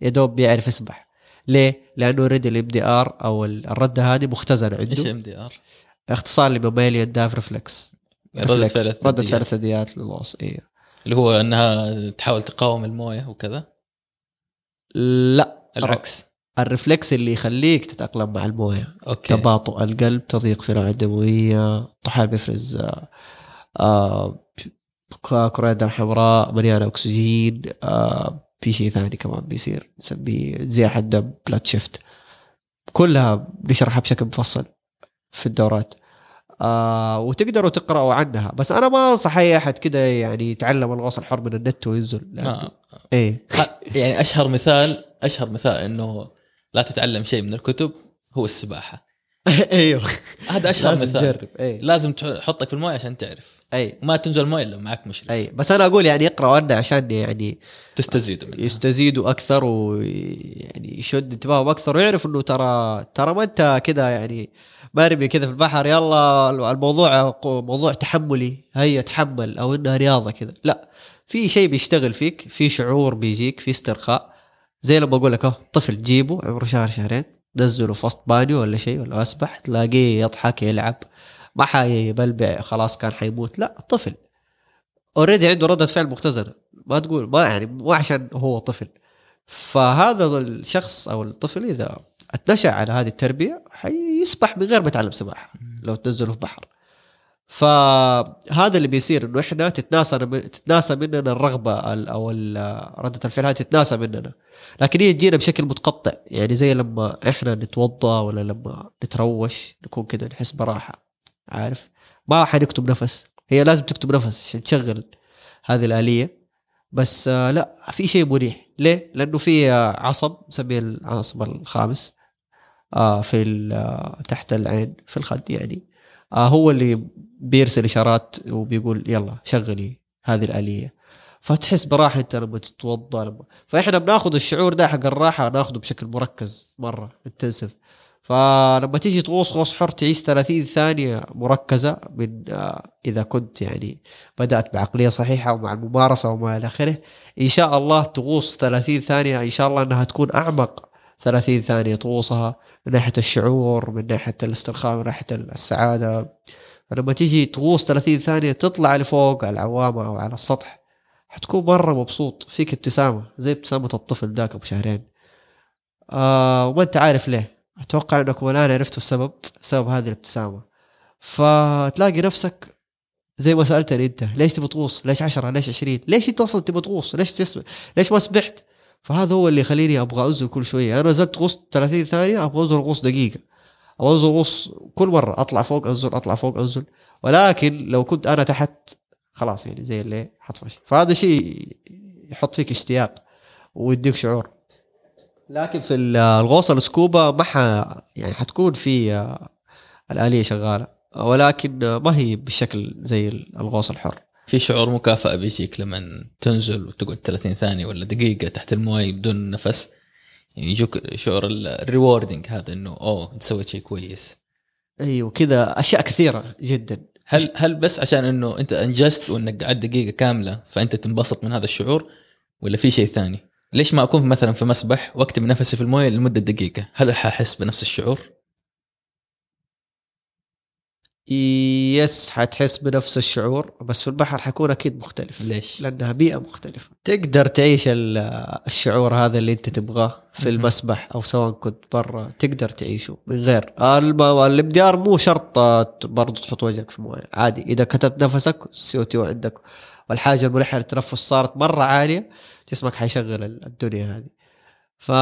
يا دوب بيعرف يسبح. ليه؟ لأنه already ال MDR أو الردة هذه مختزنة
إيش
عنده
MDR؟
اختصار ل Mammalian Dive Reflex.
ردة
reflex.
فعل الثدييات.
للغوص أيوه
اللي هو إنها تحاول تقاوم الموية وكذا؟
لا.
العكس.
ال reflex اللي يخليك تتأقلم مع الموية.
okay.
تباطؤ القلب تضيق في الدموية الطحال بيفرز آه، آه، كرات دم حمراء مليانه أكسجين آه، في شيء ثاني كمان بيصير نسميه انزياح الدم بلاد شيفت كلها بنشرحها بشكل مفصل في الدورات. آه وتقدروا تقرأوا عنها. بس أنا ما أنصح أي أحد كده يعني يتعلم الغوص الحر من النت وينزل.
ما
إيه.
يعني أشهر مثال أشهر مثال إنه لا تتعلم شيء من الكتب هو السباحة.
أيوه.
هذا أشهر
لازم
مثال.
تجرب. إيه
لازم تحطك في الموية عشان تعرف.
أي.
ما تنزل الموية إلا معك مشرف.
أي. بس أنا أقول يعني يقراوا عنها عشان يعني
تستزيد منه
يستزيدوا أكثر ويعني يشد انتباههم أكثر ويعرف إنه ترى ترى ما أنت كذا يعني مرمي كذا في البحر يلا الموضوع موضوع تحملي. هيا تحمل. أو إنها رياضة كذا لا. في شيء بيشتغل فيك في شعور بيجيك في استرخاء. زي لما أقول لك طفل جيبه عمره شهر شهرين. نزله في وسط بانيو ولا شيء ولا مسبح تلاقيه يضحك يلعب. ما حيبلبع خلاص كان حيموت. لا طفل. already عنده ردة فعل مختزنة ما تقول ما يعني مو عشان هو طفل. فهذا الشخص أو الطفل إذا أتنشأ على هذه التربية حيسبح من غير ما يتعلم سباحة. لو تنزله في بحر. فهذا اللي بيصير إنه إحنا تتناسى تتناسى مننا الرغبة ال- أو ردة الفعل هذه تتناسى مننا. لكن هي تجينا بشكل متقطع يعني زي لما إحنا نتوضا ولا لما نتروش نكون كده نحس براحة عارف؟ ما حنكتم نفس. هي لازم تكتب نفس عشان تشغل هذه الآلية. بس آه، لا في شيء مريح. ليه؟ لأنه في آه، عصب نسميه العصب الخامس آه، في تحت العين في الخد يعني. هو اللي بيرسل إشارات وبيقول يلا شغلي هذه الآلية. فتحس براحه انت لما تتوضا فإحنا بناخذ الشعور ده حق الراحة ناخذه بشكل مركز مرة إنتنسف. فلما تيجي تغوص غوص حر تعيش 30 ثانية مركزة من آه، إذا كنت يعني بدأت بعقلية صحيحة ومع الممارسة وما إلى آخره إن شاء الله تغوص 30 ثانية إن شاء الله إنها تكون أعمق 30 ثانية تغوصها من ناحية الشعور من ناحية الاسترخاء من ناحية السعادة فلما تيجي تغوص 30 ثانية تطلع لفوق على العوامة أو على السطح حتكون مرة مبسوط فيك ابتسامة زي ابتسامة الطفل ذاك أبو شهرين آه وما أنت عارف ليه أتوقع أنك والان عرفت السبب سبب هذه الابتسامة فتلاقي نفسك زي ما سألتني أنت ليش تبغى تغوص؟ ليش 10 ليش 20 ليش أنت أصلا تبغى تغوص؟ ليش تسبح؟ ليش ما سبحت؟ فهذا هو اللي يخليني أبغى انزل كل شوية. أنا نزلت غوص 30 ثانية أبغى انزل غوص دقيقة. أبغى انزل غوص كل مرة أطلع فوق أنزل أطلع فوق أنزل. ولكن لو كنت أنا تحت خلاص يعني زي اللي حطفش فهذا شيء يحط فيك اشتياق ويديك شعور. لكن في ال- الغوصه السكوبا ما ح يعني حتكون في آه، الآلية شغالة. ولكن ما هي بالشكل زي الغوص الحر.
في شعور مكافأة بيجيك لما تنزل وتقعد 30 ثانية ولا دقيقة تحت الموية بدون نفس يعني يجوك شعور ال rewarding هذا إنه أوه أنت سويت شيء كويس
أيوه كذا أشياء كثيرة جدا
هل هل بس عشان إنه أنت انجزت وإنك قعدت دقيقة كاملة فأنت تنبسط من هذا الشعور ولا في شيء ثاني؟ ليش ما أكون مثلا في مسبح واكتم نفسي في الموية لمدة دقيقة؟ هل حاحس بنفس الشعور؟
yes حتحس بنفس الشعور بس في البحر حيكون أكيد مختلف.
ليش؟
لأنها بيئة مختلفة. تقدر تعيش ال- الشعور هذا اللي أنت تبغاه في. المسبح أو سواء كنت برا تقدر تعيشه. من غير الامديار مو شرط برضو تحط وجهك في موية عادي. إذا كتبت نفسك السي أو 2 عندك. والحاجة الملحة للتنفس صارت مرة عالية جسمك حيشغل ال- الدنيا هذه. ف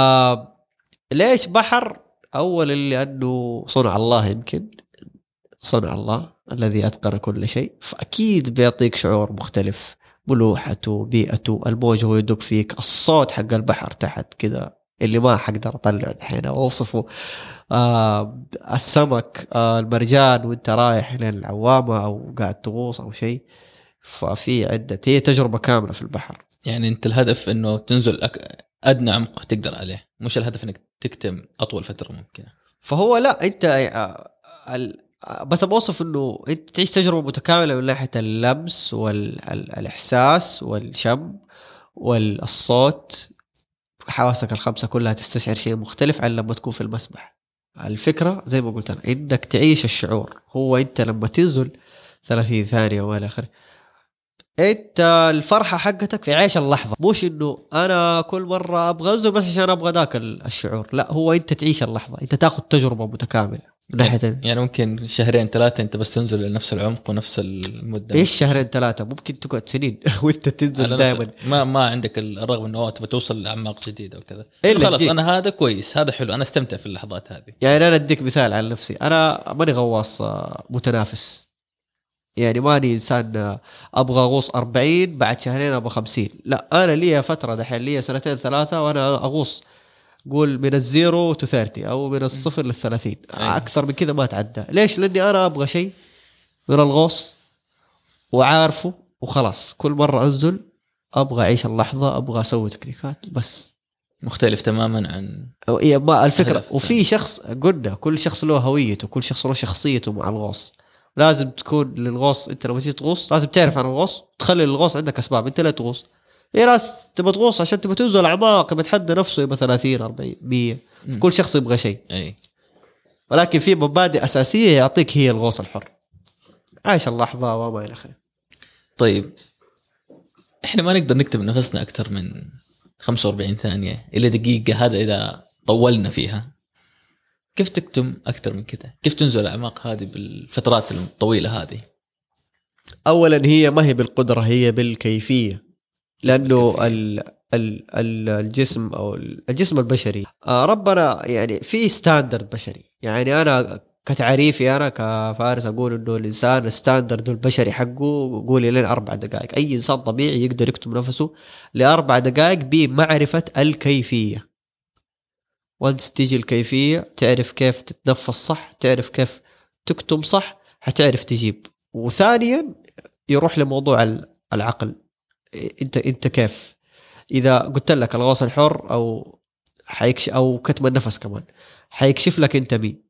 ليش بحر؟ اولا لأنه صنع الله يمكن. صنع الله الذي أتقن كل شيء فأكيد بيعطيك شعور مختلف ملوحته بيئته الموج هو يدق فيك الصوت حق البحر تحت كذا اللي ما حقدر أطلعه دحين أو أوصفه. آه السمك آه المرجان وأنت رايح لين العوامة أو قاعد تغوص أو شيء ففي عدة هي تجربة كاملة في البحر.
يعني أنت الهدف إنه تنزل أك... أدنى عمق تقدر عليه مش الهدف إنك تكتم أطول فترة ممكنة.
فهو لا أنت آه، بس بوصف إنه انت تعيش تجربة متكاملة من ناحية اللمس والإحساس والشم والصوت. حواسك الخمسة كلها تستشعر شيء مختلف عن لما تكون في المسبح. الفكرة زي ما قلت أنا إنك تعيش الشعور. هو أنت لما تنزل 30 ثانية وما آخره أنت الفرحة حقتك في عيش اللحظة. مش إنه أنا كل مرة أبغى أنزل بس عشان أبغى ذاك ال- الشعور. لا هو أنت تعيش اللحظة. أنت تاخذ تجربة متكاملة. ناحيه
يعني ممكن شهرين ثلاثة انت بس تنزل لنفس العمق ونفس المدة.
إيش شهرين ثلاثة؟ ممكن تقعد سنين وانت تنزل دائما
ما ما عندك الرغبه إنه تبغى توصل لأعماق جديدة وكذا.
إلا
خلاص. أنا هذا كويس هذا حلو أنا استمتع في اللحظات هذه.
يعني أنا أديك مثال على نفسي. أنا ماني غواص آه، متنافس. يعني ماني إنسان آه، أبغى أغوص 40 بعد شهرين أبغى 50 لا أنا لي فترة دحين لي سنتين ثلاثة وأنا أغوص قول من ال zero to 30 أو من الصفر لل 30
أيوة.
أكثر من كذا ما أتعدى. ليش؟ لأني أنا أبغى شيء من الغوص وعارفه وخلاص. كل مرة أنزل أبغى أعيش اللحظة أبغى أسوي تكنيكات بس.
مختلف تماما عن
إيه ما
الفكرة.
وفي شخص قلنا كل شخص له هويته كل شخص له شخصيته مع الغوص. لازم تكون للغوص أنت لما تيجي تغوص لازم تعرف عن الغوص تخلي للغوص عندك أسباب. أنت لا تغوص. في ناس تبغى تغوص عشان تبغى تنزل اعماق يبغى يتحدى نفسه يبغى 30 40 100
مم.
كل شخص يبغى شيء.
أي.
ولكن في مبادئ أساسية يعطيك هي الغوص الحر. عايش اللحظه وما إلى آخره.
طيب. إحنا ما نقدر نكتب نفسنا أكثر من 45 ثانية إلى دقيقة هذا إذا طولنا فيها. كيف تكتم أكثر من كذا؟ كيف تنزل الأعماق هذه بالفترات الطويلة هذه؟
اولا هي ما هي بالقدرة هي
بالكيفية. لأنه.
ال ال ال الجسم أو ال- الجسم البشري. آه ربنا يعني في standard بشري. يعني أنا كتعريفي أنا كفارس أقول إنه الإنسان ال standard البشري حقه قولي لين أربع دقائق. أي إنسان طبيعي يقدر يكتم نفسه لأربع دقائق بمعرفة الكيفية. once تيجي الكيفية تعرف كيف تتنفس صح تعرف كيف تكتم صح حتعرف تجيب. وثانيا يروح لموضوع العقل. انت انت كيف؟ إذا قلت لك الغوص الحر أو حيكش أو كتم النفس كمان حيكشف لك أنت مين.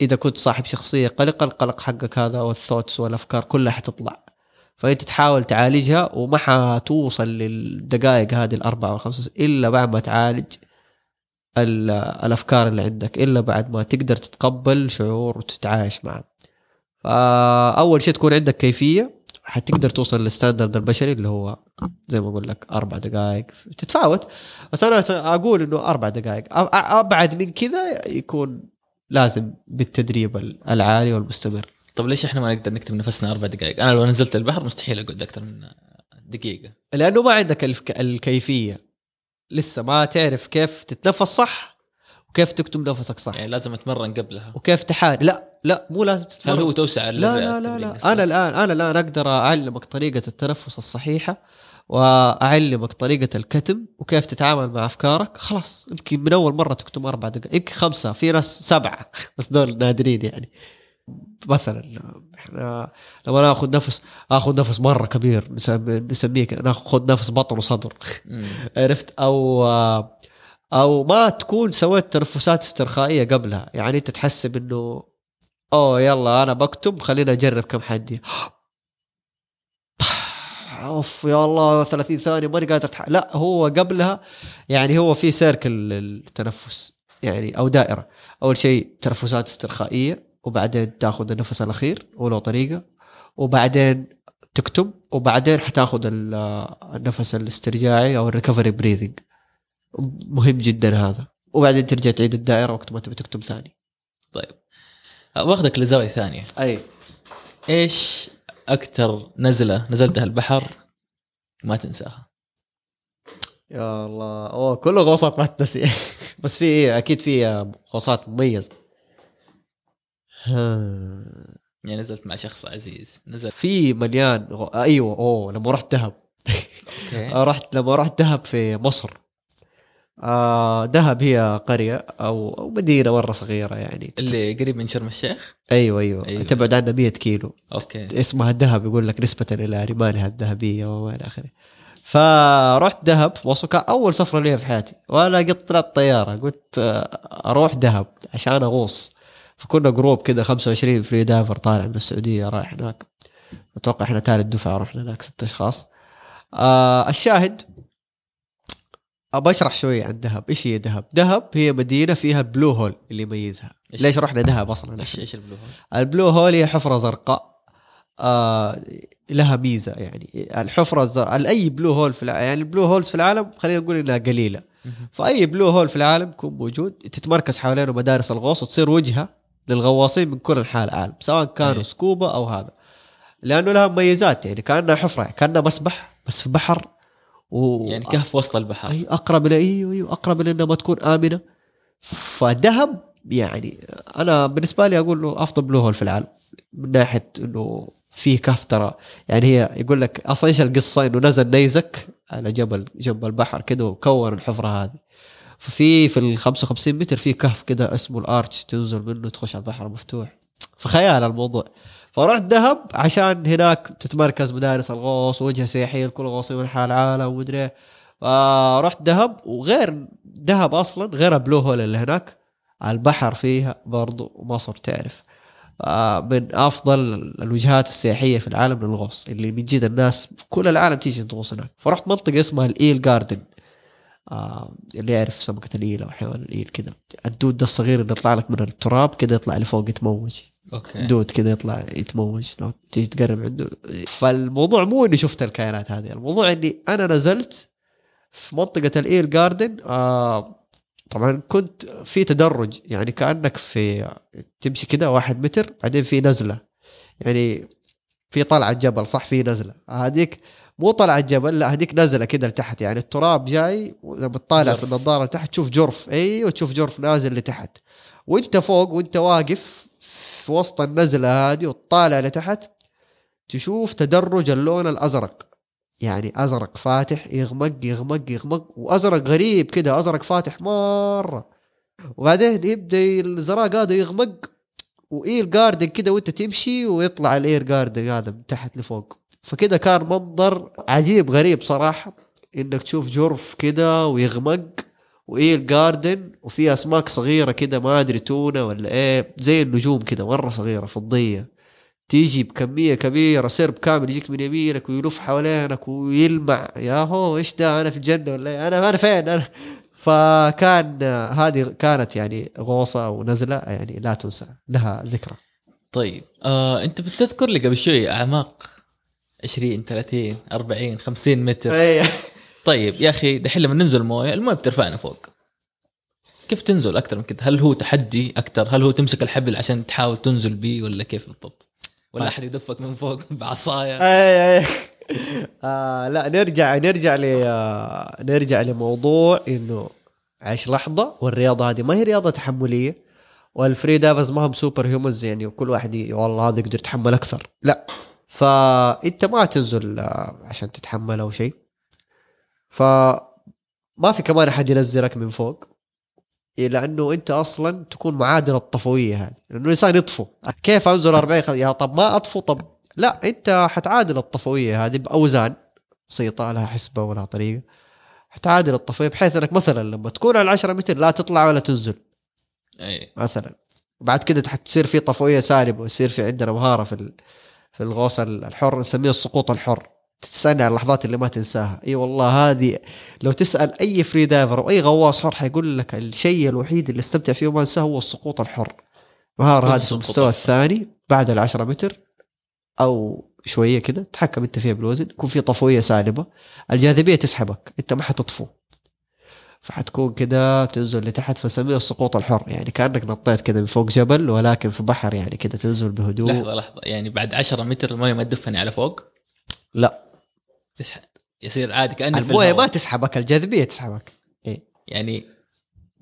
إذا كنت صاحب شخصية قلقه القلق حقك هذا والثوتس والأفكار كلها حتطلع. فأنت تحاول تعالجها وما حتوصل للدقائق هذه الأربعة والخمسة إلا بعد ما تعالج الأفكار اللي عندك إلا بعد ما تقدر تتقبل شعور وتتعايش معه. فأول شيء تكون عندك كيفية حتقدر توصل للستاندرد البشري اللي هو زي ما أقول لك أربع دقائق تتفاوت. بس أنا أقول إنه أربع دقائق أبعد من كذا يكون لازم بالتدريب العالي والمستمر.
طب ليش إحنا ما نقدر نكتب نفسنا أربع دقائق؟ أنا لو نزلت البحر مستحيل أقعد أكثر من دقيقة.
لأنه ما عندك الكيفية. لسه ما تعرف كيف تتنفس صح. وكيف تكتم نفسك صح؟
يعني لازم أتمرن قبلها.
وكيف تحارب؟ لا لا مو لازم
تتمرن. هل هو توسع
لا لا لا, لا. أنا الآن أنا الآن أقدر أعلمك طريقة التنفس الصحيحة وأعلمك طريقة الكتم وكيف تتعامل مع أفكارك. خلاص يمكن من أول مرة تكتم أربع دقائق يمكن خمسة في ناس سبعة بس دول نادرين يعني. مثلا إحنا لما نأخذ نفس أخذ نفس مرة كبير نسميه نأخذ نفس بطن وصدر. عرفت؟ أو أو ما تكون سويت تنفسات استرخائية قبلها. يعني أنت تحسب انه أوه يلا أنا بكتب خلينا أجرب كم حدي. أوف يا الله 30 ثانية ماني قادر. لا هو قبلها يعني هو في سيركل التنفس يعني أو دائرة. أول شيء تنفسات استرخائية وبعدين تأخذ النفس الاخير ولو طريقة. وبعدين تكتم وبعدين حتأخذ النفس الاسترجاعي أو ال recovery breathing مهم جدا هذا. وبعدين ترجع تعيد الدائرة وقت ما تبي تكتم ثاني.
طيب. باخذك لزاوية ثانية.
أي.
إيش أكثر نزلة نزلتها البحر ما تنساها؟
يا الله. أوه كله غوصات ما تنسي. بس في أكيد في غوصات مميزة.
يعني نزلت مع شخص عزيز. نزل
في مليان غو... أيوه أوه لما رحت دهب. رحت لما رحت دهب في مصر. آه دهب هي قرية أو أو مدينة مرة صغيرة يعني.
اللي قريب من شرم الشيخ؟
أيوه أيوه, أيوة. تبعد عنا 100 كيلو.
okay.
اسمها الدهب يقول لك نسبة إلى رمالها الذهبية وإلى آخره. فرحت دهب في مصر كان أول سفرة لي في حياتي. وأنا قد طلعت طيارة قلت آه، أروح دهب عشان أغوص. فكنا group كذا 25 free diver طالع من السعودية رايح هناك. أتوقع إحنا ثالث دفعة رحنا هناك ست أشخاص. آه الشاهد أبى أشرح شوية عن دهب. إيش هي دهب؟ دهب هي مدينة فيها blue hole اللي يميزها. ليش رحنا دهب أصلا؟
إيش إيش ال blue
hole ال blue hole هي حفرة زرقاء. آه لها ميزة يعني. الحفرة الزرقاء أي blue hole في العالم يعني ال blue holes في العالم خلينا نقول إنها قليلة. فأي blue hole في العالم يكون موجود تتمركز حوالينه مدارس الغوص وتصير وجهة للغواصين من كل أنحاء العالم سواء كانوا سكوبا أو هذا. لأنه لها مميزات يعني كأنها حفرة كأنها مسبح بس في بحر
و... يعني كهف وسط البحر.
أي أقرب إلى أيوه أيوه أقرب إلى إنها ما تكون آمنة. فدهب يعني أنا بالنسبة لي أقول له أفضل blue hole في العالم. من ناحية إنه فيه كهف ترى. يعني هي يقول لك أصلا إيش القصة؟ إنه نزل نيزك على جبل جنب البحر كده وكون الحفرة هذه. ففي في ال 55 متر في كهف كده اسمه ال arch تنزل منه تخش على البحر مفتوح. فخيال الموضوع. فرحت دهب عشان هناك تتمركز مدارس الغوص وجهه سياحية لكل غواصين من حول العالم ومدري. فرحت دهب وغير دهب أصلا غير blue hole اللي هناك البحر فيها برضو مصر تعرف. من أفضل الوجهات السياحية في العالم للغوص اللي من جد الناس في كل العالم تيجي تغوص هناك. فرحت منطقة اسمها ال eel garden. آه اللي يعرف سمكة ال eel أو حيوان ال eel كذا. الدود ده الصغير اللي يطلع لك من التراب كذا يطلع لفوق يتموج.
okay.
دود كذا يطلع يتموج. لو تيجي تقرب عنده. فالموضوع مو إني شفت الكائنات هذه. الموضوع إني أنا نزلت في منطقة الإيل جاردن آه طبعا كنت في تدرج. يعني كأنك في تمشي كذا واحد متر بعدين في نزلة. يعني في طلعة جبل صح؟ في نزلة. هذيك مو طلع الجبل لا هذيك نزلة كده لتحت يعني التراب جاي لما تطالع في النظارة لتحت تشوف جرف. أيوه تشوف جرف نازل لتحت. وأنت فوق وأنت واقف في وسط النزلة هذه وتطالع لتحت تشوف تدرج اللون الأزرق. يعني أزرق فاتح يغمق يغمق يغمق وأزرق غريب كده أزرق فاتح مرة. وبعدين يبدأ الزراق هذا يغمق وإير جاردن كده وأنت تمشي ويطلع الإير جاردن هذا من تحت لفوق. فكده كان منظر عجيب غريب صراحة. إنك تشوف جرف كده ويغمق وايل جاردن وفي أسماك صغيرة كده ما أدري تونة ولا إيه زي النجوم كده مرة صغيرة فضية. تيجي بكمية كبيرة سرب كامل يجيك من يمينك ويلف حوالينك ويلمع. يا هو إيش ده أنا في الجنة ولا إيه؟ أنا أنا فين؟ أنا. فكان هذه كانت يعني غوصة ونزلة يعني لا تنسى لها ذكرى.
طيب آه أنت بتذكر لي قبل شوي أعماق 20 30 40 50 متر.
أيه.
طيب يا أخي دحين لما ننزل الموية الموية بترفعنا فوق. كيف تنزل أكثر من كده؟ هل هو تحدي أكثر؟ هل هو تمسك الحبل عشان تحاول تنزل بيه ولا كيف بالضبط؟ ولا
طيب.
أحد يدفك من فوق بعصاية؟
أي أي. آه لا نرجع نرجع ل آه، نرجع لموضوع إنه عيش لحظة والرياضة هذه ما هي رياضة تحملية. وال free divers ما هم super humans يعني وكل واحد والله هذا يقدر يتحمل أكثر. لا. فأنت ما تنزل آه، عشان تتحمل أو شيء. فما في كمان أحد ينزلك من فوق لأنه أنت أصلا تكون معادله الطفوية هذه لأنه الإنسان يطفو. كيف أنزل 40 خم... يا طب ما أطفو طب لا أنت حتعادل الطفوية هذه بأوزان بسيطة لها حسبة ولها طريقة. حتعادل الطفوية بحيث إنك مثلا لما تكون على 10 متر لا تطلع ولا تنزل.
أي.
مثلا. وبعد كده حتصير في طفوية سالبة ويصير في عندنا مهارة في ال- في الغوص الحر نسميه السقوط الحر. تستنى على اللحظات اللي ما تنساها. إي والله هذه لو تسأل أي free diver أو اي غواص حر حيقول لك الشيء الوحيد اللي استمتع فيه وما أنساه هو السقوط الحر. مهاره
كل
هذه في المستوى. الثاني بعد العشرة متر أو شوية كده تحكم أنت فيها بالوزن يكون في طفوية سالبة. الجاذبية تسحبك أنت ما حتطفو. فحتكون كده تنزل لتحت فنسميه السقوط الحر. يعني كأنك نطيت كده من فوق جبل ولكن في بحر يعني كده تنزل بهدوء.
لحظة لحظة. يعني بعد 10 متر الموية ما تدفني على فوق؟
لا.
تسحب. يصير عادي كأني في الموية.
ما تسحبك الجاذبية تسحبك.
يعني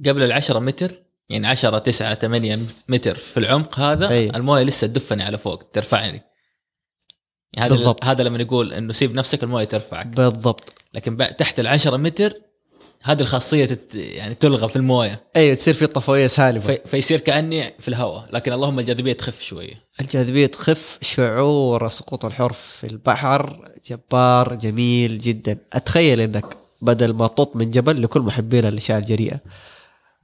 قبل ال 10 متر يعني 10 9 8 متر في العمق هذا
أي.
الموية لسه تدفني على فوق ترفعني. يعني هذا
بالضبط.
هذا لما يقول إنه سيب نفسك الموية ترفعك.
بالضبط.
لكن تحت ال 10 متر هذه الخاصية تت يعني تلغى في الموية.
أيوه تصير في طفويه سالبه
في فيصير كأني في الهواء لكن اللهم الجاذبية تخف شوية.
الجاذبية تخف شعور السقوط الحر في البحر جبار جميل جدا. أتخيل إنك بدل ما تط من جبل لكل محبين الأشياء الجريئة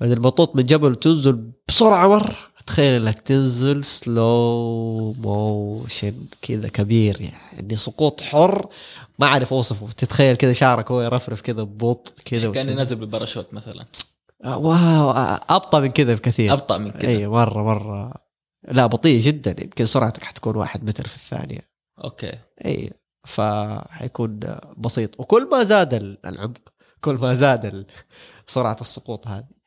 بدل ما تط من جبل وتنزل بسرعة مرة. اتخيل إنك تنزل slow motion كذا كبير يعني. سقوط حر ما أعرف أوصفه. تتخيل كذا شعرك هو يرفرف كذا ببطء كذا
كأني
وتنزل.
نازل بالباراشوت مثلا.
آه، واو آه، أبطأ من كذا بكثير.
أبطأ من كذا.
اي مرة مرة. لا بطيء جدا. يمكن سرعتك حتكون واحد متر في الثانية.
Okay.
اي فحيكون بسيط. وكل ما زاد العمق كل ما زاد سرعة السقوط هذه.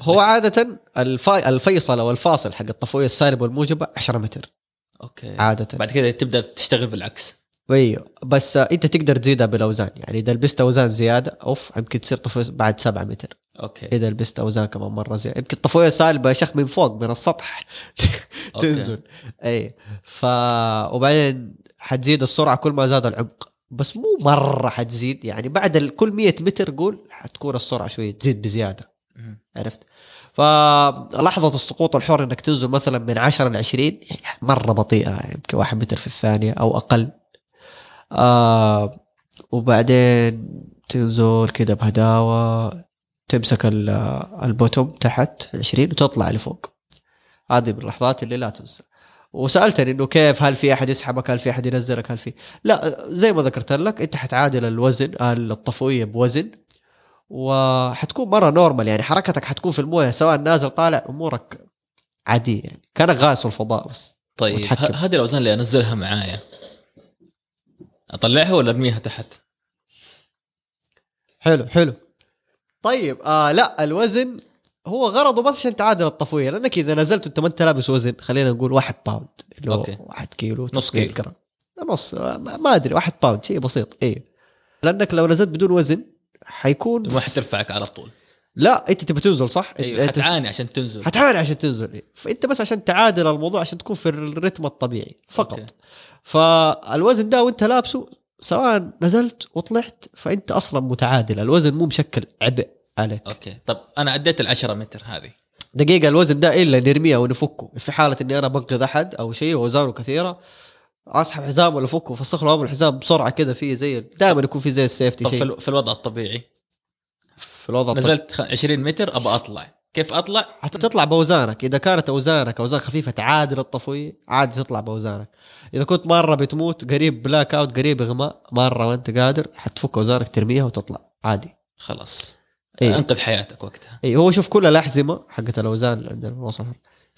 هو عادة الفا... الفيصل أو الفاصل حق الطفوية السالبه والموجبة 10 متر.
أوكي.
عادة.
بعد كده تبدأ تشتغل بالعكس.
أيوه. بس أنت تقدر تزيدها بالأوزان. يعني إذا لبست أوزان زيادة أوف يمكن تصير طفويه بعد 7 متر.
Okay.
إذا لبست أوزان كمان مرة زياده يمكن طفويه سالبه يا شيخ من فوق من السطح. تنزل. اي ف وبعدين حتزيد السرعة كل ما زاد العمق. بس مو مرة حتزيد. يعني بعد كل 100 متر قول حتكون السرعة شوية تزيد
بزيادة.
عرفت؟ فلحظة السقوط الحر إنك تنزل مثلا من 10 ل 20 يعني مرة بطيئة يعني يمكن واحد متر في الثانية أو أقل. آه وبعدين تنزل كده بهداوة تمسك ال- ال bottom تحت 20 وتطلع لفوق. هذه من اللحظات اللي لا تنسى. وسألتني إنه كيف؟ هل في أحد يسحبك؟ هل في أحد ينزلك؟ هل في؟ لا زي ما ذكرت لك أنت حتعادل الوزن الطفويه بوزن. وحتكون مرة normal يعني حركتك حتكون في الموية سواء نازل طالع أمورك عادية يعني كانك غاص في الفضاء بس
طيب هذه الأوزان اللي أنزلها معايا أطلعها ولا أرميها تحت؟
حلو حلو طيب آه لا الوزن هو غرضه بس عشان تعادل الطفوية لأنك إذا نزلت وانت ما أنت لابس وزن خلينا نقول واحد pound اللي هو. واحد كيلو
نص
300
كيلو.
جرام نص ما أدري واحد pound شيء بسيط اي لأنك لو نزلت بدون وزن حيكون
ما حترفعك على طول.
لا انت تبي تنزل صح؟
أيوه
انت
حتعاني عشان تنزل.
حتعاني عشان تنزل. فانت بس عشان تعادل الموضوع عشان تكون في الرتم الطبيعي فقط.
Okay.
فالوزن ده وانت لابسه سواء نزلت وطلعت فانت أصلا متعادل. الوزن مو مشكل عبء عليك.
Okay. طب أنا عديت ال 10 متر هذه.
دقيقة الوزن ده إلا نرميه أو نفكه في حالة إني أنا بنقذ أحد أو شيء واوزانه كثيرة أسحب حزام ولا افكه وافسخ له الحزام بسرعة كذا في زي دائما يكون في زي ال safety
طب في,
شيء.
في الوضع الطبيعي؟
في الوضع الطبيعي.
نزلت خ- 20 متر ابى أطلع. كيف أطلع؟
حتطلع بأوزانك. إذا كانت أوزانك أوزان خفيفة تعادل الطفويه عادي تطلع بأوزانك. إذا كنت مرة بتموت قريب blackout قريب إغماء مرة ما انت قادر حتفك أوزانك ترميها وتطلع. عادي.
خلاص.
إيه.
أنقذ حياتك وقتها.
اي هو شوف كل الأحزمة حقت الأوزان اللي عندنا.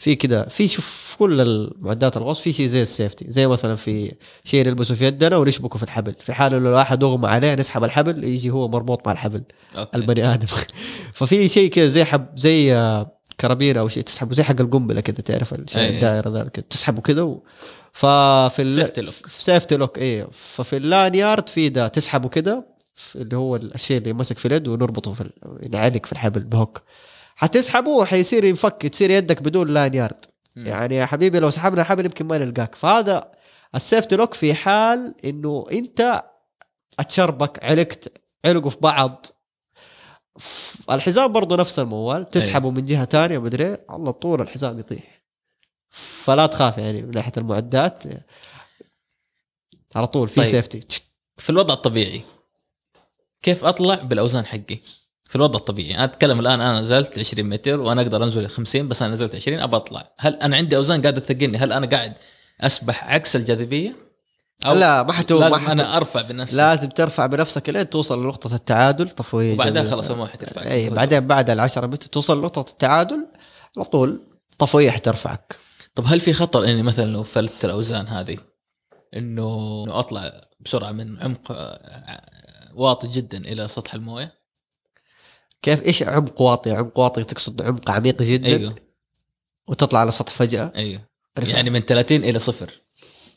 في كذا في شوف في كل المعدات الغوص في شيء زي ال safety زي مثلا في شيء نلبسه في يدنا ونشبكه في الحبل في حال إنه الواحد اغمى عليه نسحب الحبل يجي هو مربوط مع الحبل
okay
البني آدم ففي شيء كذا زي حب زي آه، كرابين أو شيء تسحبه زي حق القنبلة كذا تعرف الشيء
أي.
الدائرة ذا تسحبه كذا و... ففي ال...
safety
lock. safety lock إيه ففي ال lanyard في ده تسحبه كذا اللي هو الشيء اللي يمسك في اليد ونربطه في ال... نعلق في الحبل ب hook حتسحبه وحيصير ينفك تصير يدك بدون
lanyard.
يعني يا حبيبي لو سحبنا حبل يمكن ما نلقاك. فهذا ال safety lock في حال إنه أنت أتشربك علقت علقوا في بعض. الحزام برضه نفس الموال. تسحبه من جهة ثانية مدري إيه، على طول الحزام يطيح. فلا تخاف يعني من ناحية المعدات. على طول في
طيب.
سيفتي
في الوضع الطبيعي كيف أطلع بالأوزان حقي؟ في الوضع الطبيعي. أنا أتكلم الآن أنا نزلت 20 متر وأنا أقدر أنزل 50 بس أنا نزلت 20 أبى أطلع. هل أنا عندي أوزان قاعدة تثقلني؟ هل أنا قاعد أسبح عكس الجاذبية؟
لا ما حتو ما
لازم
حتو
أنا أرفع بنفسي.
لازم ترفع بنفسك لين توصل لنقطة التعادل طفوية
وبعدها
جميلة.
خلاص المويه حترفعك
أي بعدين بعد العشرة متر توصل لنقطة التعادل على طول طفوية حترفعك
طب هل في خطر إني مثلا لو فلت الأوزان هذه إنه أطلع بسرعة من عمق آه، واطي جدا إلى سطح الموية؟
كيف إيش عمق واطي؟ عمق واطي تقصد عمق عميق جدا؟
أيوه.
وتطلع على السطح فجأة؟
أيوه.
عرفت؟
يعني من 30 إلى صفر.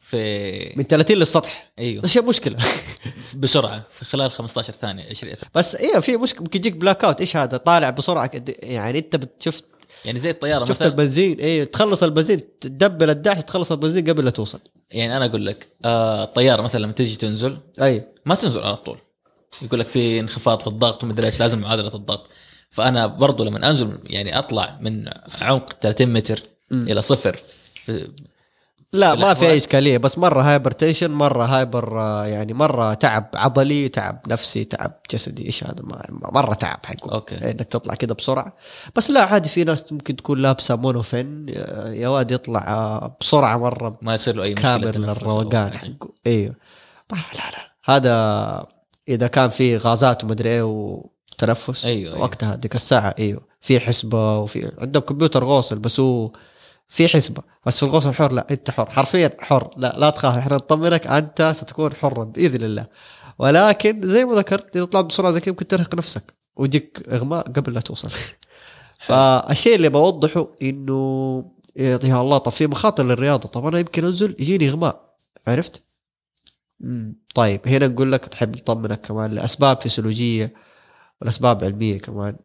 في
من 30 للسطح؟
أيوه.
إيش مشكلة.
بسرعة في خلال 15 ثانية 20
بس إيه في مشكلة ممكن يجيك بلاك اوت إيش هذا؟ طالع بسرعة قد- يعني أنت بتشوف
يعني زي الطيارة
شفت
مثلا.
البنزين؟ إيه تخلص البنزين تدبل الدعش تخلص البنزين قبل لا توصل.
يعني أنا أقول لك آه الطيارة مثلا لما تيجي تنزل
أي.
ما تنزل على طول. يقول لك في انخفاض في الضغط ومدري إيش لازم معادلة الضغط فأنا برضو لما أنزل يعني أطلع من عمق 30 متر
مم.
إلى صفر في
لا
في
ما في. اي إشكالية بس مرة هايبر تنشن مرة هايبر يعني مرة تعب عضلي تعب نفسي تعب جسدي إيش هذا مرة تعب حقه
Okay.
إنك تطلع كذا بسرعة بس لا عادي في ناس ممكن تكون لابسة monofin يا واد يطلع بسرعة مرة
ما يصير له أي مشكلة
كامل
حاجة.
حقه أيوه لا لا هذا إذا كان في غازات ومدري إيه وتنفس
أيوة، أيوة.
وقتها ديك الساعة أيوه. في حسبة وفي عندهم كمبيوتر غوص بس هو في حسبة. بس في الغوص الحر لا أنت حر. حرفيا حر. لا لا تخاف إحنا نطمنك أنت ستكون حرا بإذن الله. ولكن زي ما ذكرت إذا طلعت بسرعة زي كذا ممكن ترهق نفسك ويجيك إغماء قبل لا توصل. فالشيء اللي بوضحه إنه يا الله طب في مخاطر للرياضة. طب أنا يمكن أنزل يجيني إغماء عرفت؟ طيب هنا نقول لك نحب نطمنك كمان لأسباب فسيولوجية والأسباب علميه كمان.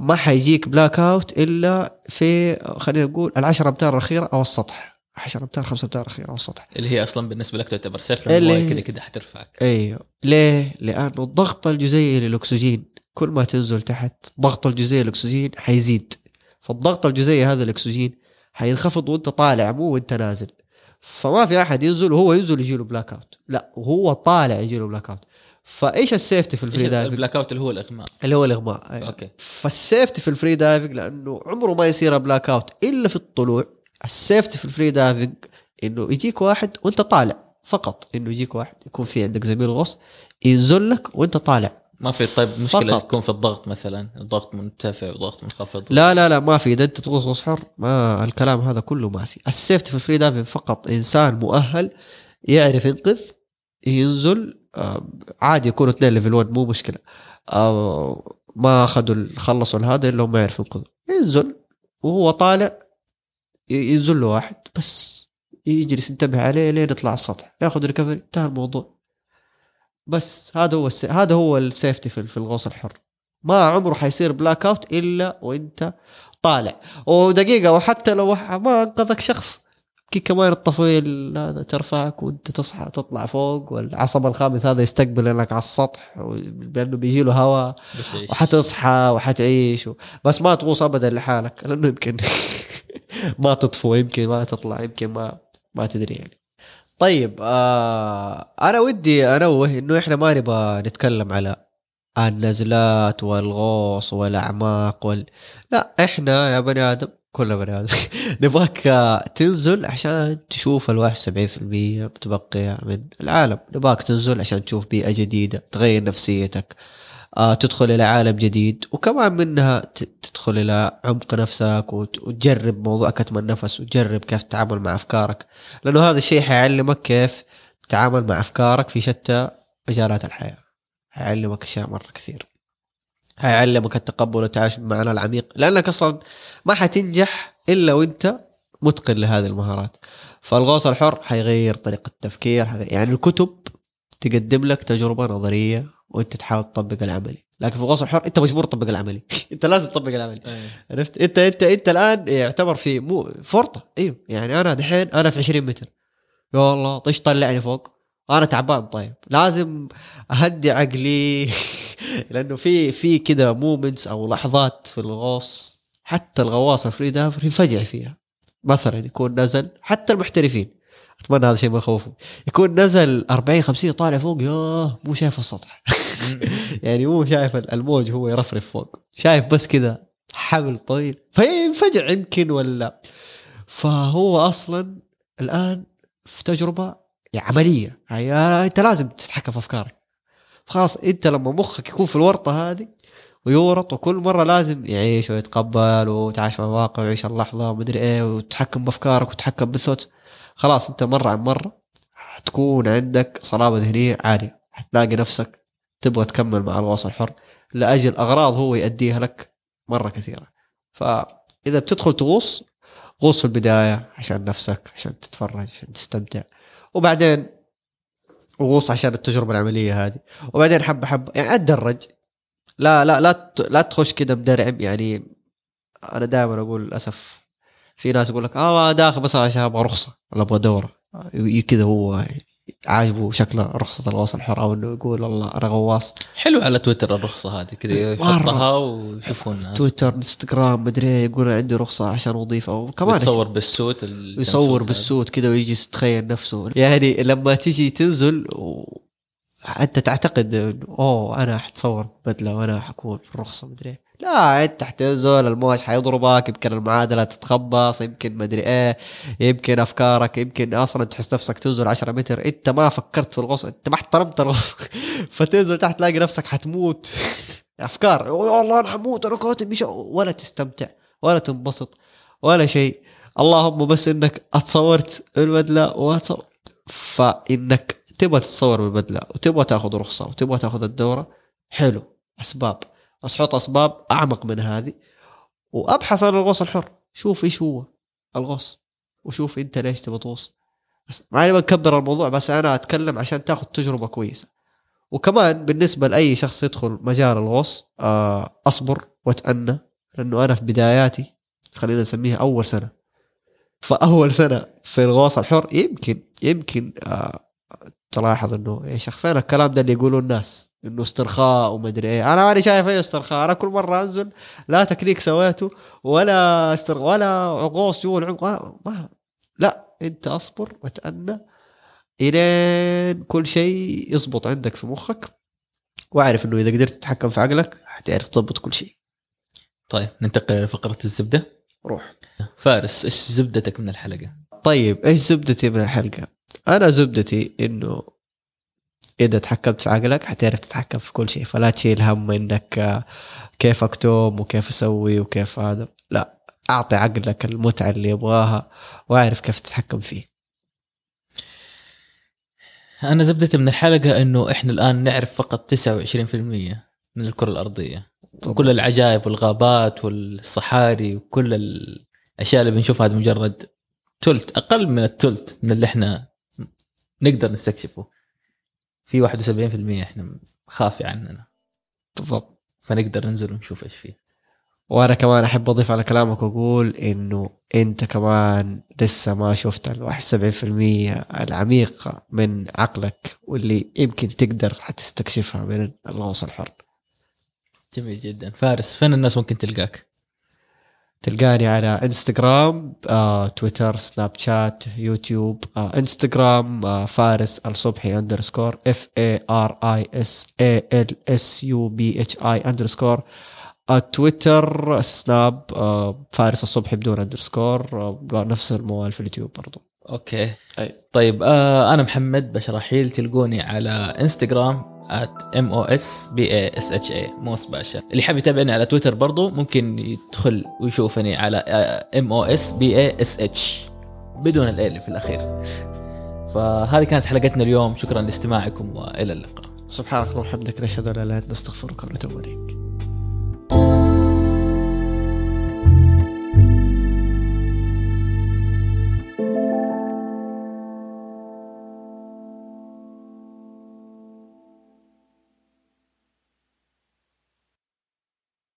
ما حيجيك blackout إلا في خلينا نقول العشرة أمتار الأخيرة أو السطح. 10 أمتار 5 أمتار الأخيرة أو السطح.
اللي هي أصلا بالنسبة لك تعتبر safe
اللي-
كذا كذا حترفعك.
أيوه. ليه؟ لأنه الضغط الجزيئي للأكسجين كل ما تنزل تحت ضغط الجزيئي للأكسجين حيزيد. فالضغط الجزيئي هذا الأكسجين حينخفض وأنت طالع مو وأنت نازل. فما في أحد ينزل وهو ينزل يجي له blackout لا وهو طالع يجي له blackout فإيش السيفتي في الفري دايفنج
البلاك اوت اللي هو الإغماء؟
اللي هو الإغماء أيوة.
Okay.
فال safety في ال freediving لأنه عمره ما يصير blackout إلا في الطلوع. ال safety في ال free diving إنه يجيك واحد وأنت طالع فقط. إنه يجيك واحد يكون في عندك زميل غوص ينزل لك وأنت طالع.
ما في طيب مشكلة
فقط.
تكون في الضغط مثلا الضغط مرتفع وضغط منخفض.
لا لا لا ما في. إذا أنت تغوص غوص حر ما الكلام هذا كله ما في. ال safety في ال free diving فقط إنسان مؤهل يعرف ينقذ ينزل آه، عادي يكونوا اثنين level 1 مو مشكلة. آه، ما أخذوا خلصوا هذا إلا هم ما يعرف ينقذوا. ينزل وهو طالع ينزل له واحد بس يجلس ينتبه عليه لين يطلع على السطح ياخذ recovery انتهى الموضوع. بس هذا هو الس... هذا هو ال safety في في الغوص الحر. ما عمره حيصير blackout إلا وإنت طالع. ودقيقة وحتى لو ما أنقذك شخص. كي كمان الطفيل هذا ترفعك وأنت تصحى تطلع فوق والعصب الخامس هذا يستقبل انك على السطح لأنه بيجي له هواء. وحتصحى وحتعيش. و... بس ما تغوص ابدا لحالك لأنه يمكن ما تطفو يمكن ما تطلع يمكن ما ما تدري يعني. طيب آه أنا ودي أنوه إنه إحنا ما نبغى نتكلم على النزلات والغوص والأعماق وال... لا إحنا يا بني آدم كلنا بني آدم نبغاك تنزل عشان تشوف ال 71% متبقية من العالم نبغاك تنزل عشان تشوف بيئة جديدة تغير نفسيتك. تدخل إلى عالم جديد وكمان منها تدخل إلى عمق نفسك وت- وتجرب موضوع كتم النفس وتجرب كيف تتعامل مع أفكارك. لأنه هذا الشيء حيعلمك كيف تتعامل مع أفكارك في شتى مجالات الحياة. حيعلمك أشياء مرة كثير. حيعلمك التقبل والتعايش بالمعنى العميق. لأنك أصلا ما حتنجح إلا وأنت متقن لهذه المهارات. فالغوص الحر حيغير طريقة التفكير يعني الكتب تقدم لك تجربة نظرية وانت تحاول تطبق العملي. لكن في الغوص الحر انت مجبور تطبق العملي. انت لازم تطبق العملي.
إيه.
عرفت؟ انت انت انت الآن يعتبر في مو فرطة. أيوه يعني أنا دحين أنا في 20 متر. يا الله طيش طلعني فوق. أنا تعبان طيب. لازم أهدي عقلي. لأنه في في كذا moments أو لحظات في الغوص حتى الغواص ال free diver ينفجع فيها. مثلا يكون نزل حتى المحترفين. أتمنى هذا الشيء ما يخوفهم يكون نزل 40 50 طالع فوق ياه مو شايف السطح. يعني مو شايف الموج هو يرفرف فوق. شايف بس كذا حبل طويل. فينفجع يمكن ولا. فهو أصلا الآن في تجربة عملية. هي أنت لازم تتحكم في أفكارك. خلاص أنت لما مخك يكون في الورطة هذه ويورط وكل مرة لازم يعيش ويتقبل ويتعايش مع الواقع ويعيش اللحظة ومدري إيه وتتحكم بأفكارك وتتحكم بالثوت. خلاص انت مرة عن مرة حتكون عندك صلابة ذهنية عالية. حتلاقي نفسك تبغى تكمل مع الغوص الحر لأجل أغراض هو يؤديها لك مرة كثيرة. فإذا بتدخل تغوص غوص في البداية عشان نفسك عشان تتفرج عشان تستمتع. وبعدين غوص عشان التجربة العملية هذه. وبعدين حبة حبة يعني أتدرج. لا لا لا لا تخش كذا مدرعم. يعني أنا دائما أقول للأسف في ناس يقول لك آه داخل بس عشان أبغى رخصة ولا أبغى دورة كذا هو عاجبه شكل رخصة الغوص الحر أو انه يقول والله أنا غواص
حلو على تويتر الرخصة هذه كذا. يحطها ويشوفوا الناس
تويتر إنستغرام مدري إيه، يقول عندي رخصة عشان وظيفه وكمان
يتصور بالسوت ال-
يصور. بالسوت كذا ويجي يتخيل نفسه يعني لما تيجي تنزل. أنت تعتقد أوه أنا حتصور بدلة وأنا حكون في الرخصه مدري. لا أنت حتنزل الموج حيضربك يمكن المعادلة تتخبص يمكن مدري إيه يمكن أفكارك يمكن أصلا تحس نفسك تنزل 10 متر. أنت ما فكرت في الغوص أنت ما احترمت الغوص فتنزل تحت تلاقي نفسك حتموت. أفكار. "أوه والله أنا حموت أنا كاتب مش ولا تستمتع ولا تنبسط ولا شيء. اللهم بس إنك أتصورت البدله وتصور فإنك تبغى تتصور بالبدلة وتبغى تاخذ رخصة وتبغى تاخذ الدورة حلو أسباب. بس حط أسباب أعمق من هذه. وأبحث عن الغوص الحر. شوف إيش هو الغوص وشوف أنت ليش تبغى تغوص. بس ما نبغى نكبر الموضوع بس أنا أتكلم عشان تاخذ تجربة كويسة. وكمان بالنسبة لأي شخص يدخل مجال الغوص آه، أصبر وأتأنى لأنه أنا في بداياتي خلينا نسميها أول سنة. فأول سنة في الغوص الحر يمكن يمكن آه تلاحظ إنه يا شيخ فين الكلام ده اللي يقولوه الناس إنه استرخاء ومدري إيه أنا ماني شايف أي استرخاء أنا كل مرة أنزل لا تكنيك سويته ولا استر ولا غوص جوا العمق ما- ما لا أنت أصبر وتأنى إلين كل شيء يزبط عندك في مخك وأعرف إنه إذا قدرت تتحكم في عقلك حتعرف تضبط كل شيء
طيب ننتقل لفقره الزبدة
روح
فارس إيش زبدتك من الحلقة؟
طيب إيش زبدتي من الحلقة؟ أنا زبدتي إنه إذا تحكمت في عقلك حتعرف تتحكم في كل شيء فلا تشيل هم إنك آه، كيف اكتم وكيف أسوي وكيف هذا. لا أعطي عقلك المتعة اللي يبغاها وأعرف كيف تتحكم فيه.
أنا زبدتي من الحلقة إنه إحنا الآن نعرف فقط 29% من الكرة الأرضية. وكل العجائب والغابات والصحاري وكل الأشياء اللي بنشوفها هذه مجرد تلت أقل من التلت من اللي إحنا نقدر نستكشفه. في 71% إحنا خافي عننا.
بالضبط.
فنقدر ننزل ونشوف إيش فيه.
وأنا كمان أحب أضيف على كلامك وأقول إنه أنت كمان لسه ما شفت ال 71% العميقة من عقلك واللي يمكن تقدر حتستكشفها من الغوص الحر.
جميل جدا. فارس فين الناس ممكن تلقاك؟
تلقاني على انستغرام آه، تويتر سناب شات يوتيوب آه، انستغرام آه، فارس الصبحي underscore F A R I S A L S U B H I underscore تويتر سناب آه، فارس الصبحي بدون underscore آه، نفس الموال في اليوتيوب برضو
okay
أي.
طيب آه أنا محمد بشرحيل تلقوني على انستغرام at M O S B A S H A موس باشا اللي حاب يتابعني على تويتر برضو ممكن يدخل ويشوفني على M O S B A S H بدون ال A اللي في الأخير. فهذه كانت حلقتنا اليوم. شكرا لاستماعكم وإلى اللقاء.
سبحانك اللهم وبحمدك نشهد أن لا إله إلا أنت نستغفرك ونتوب إليك.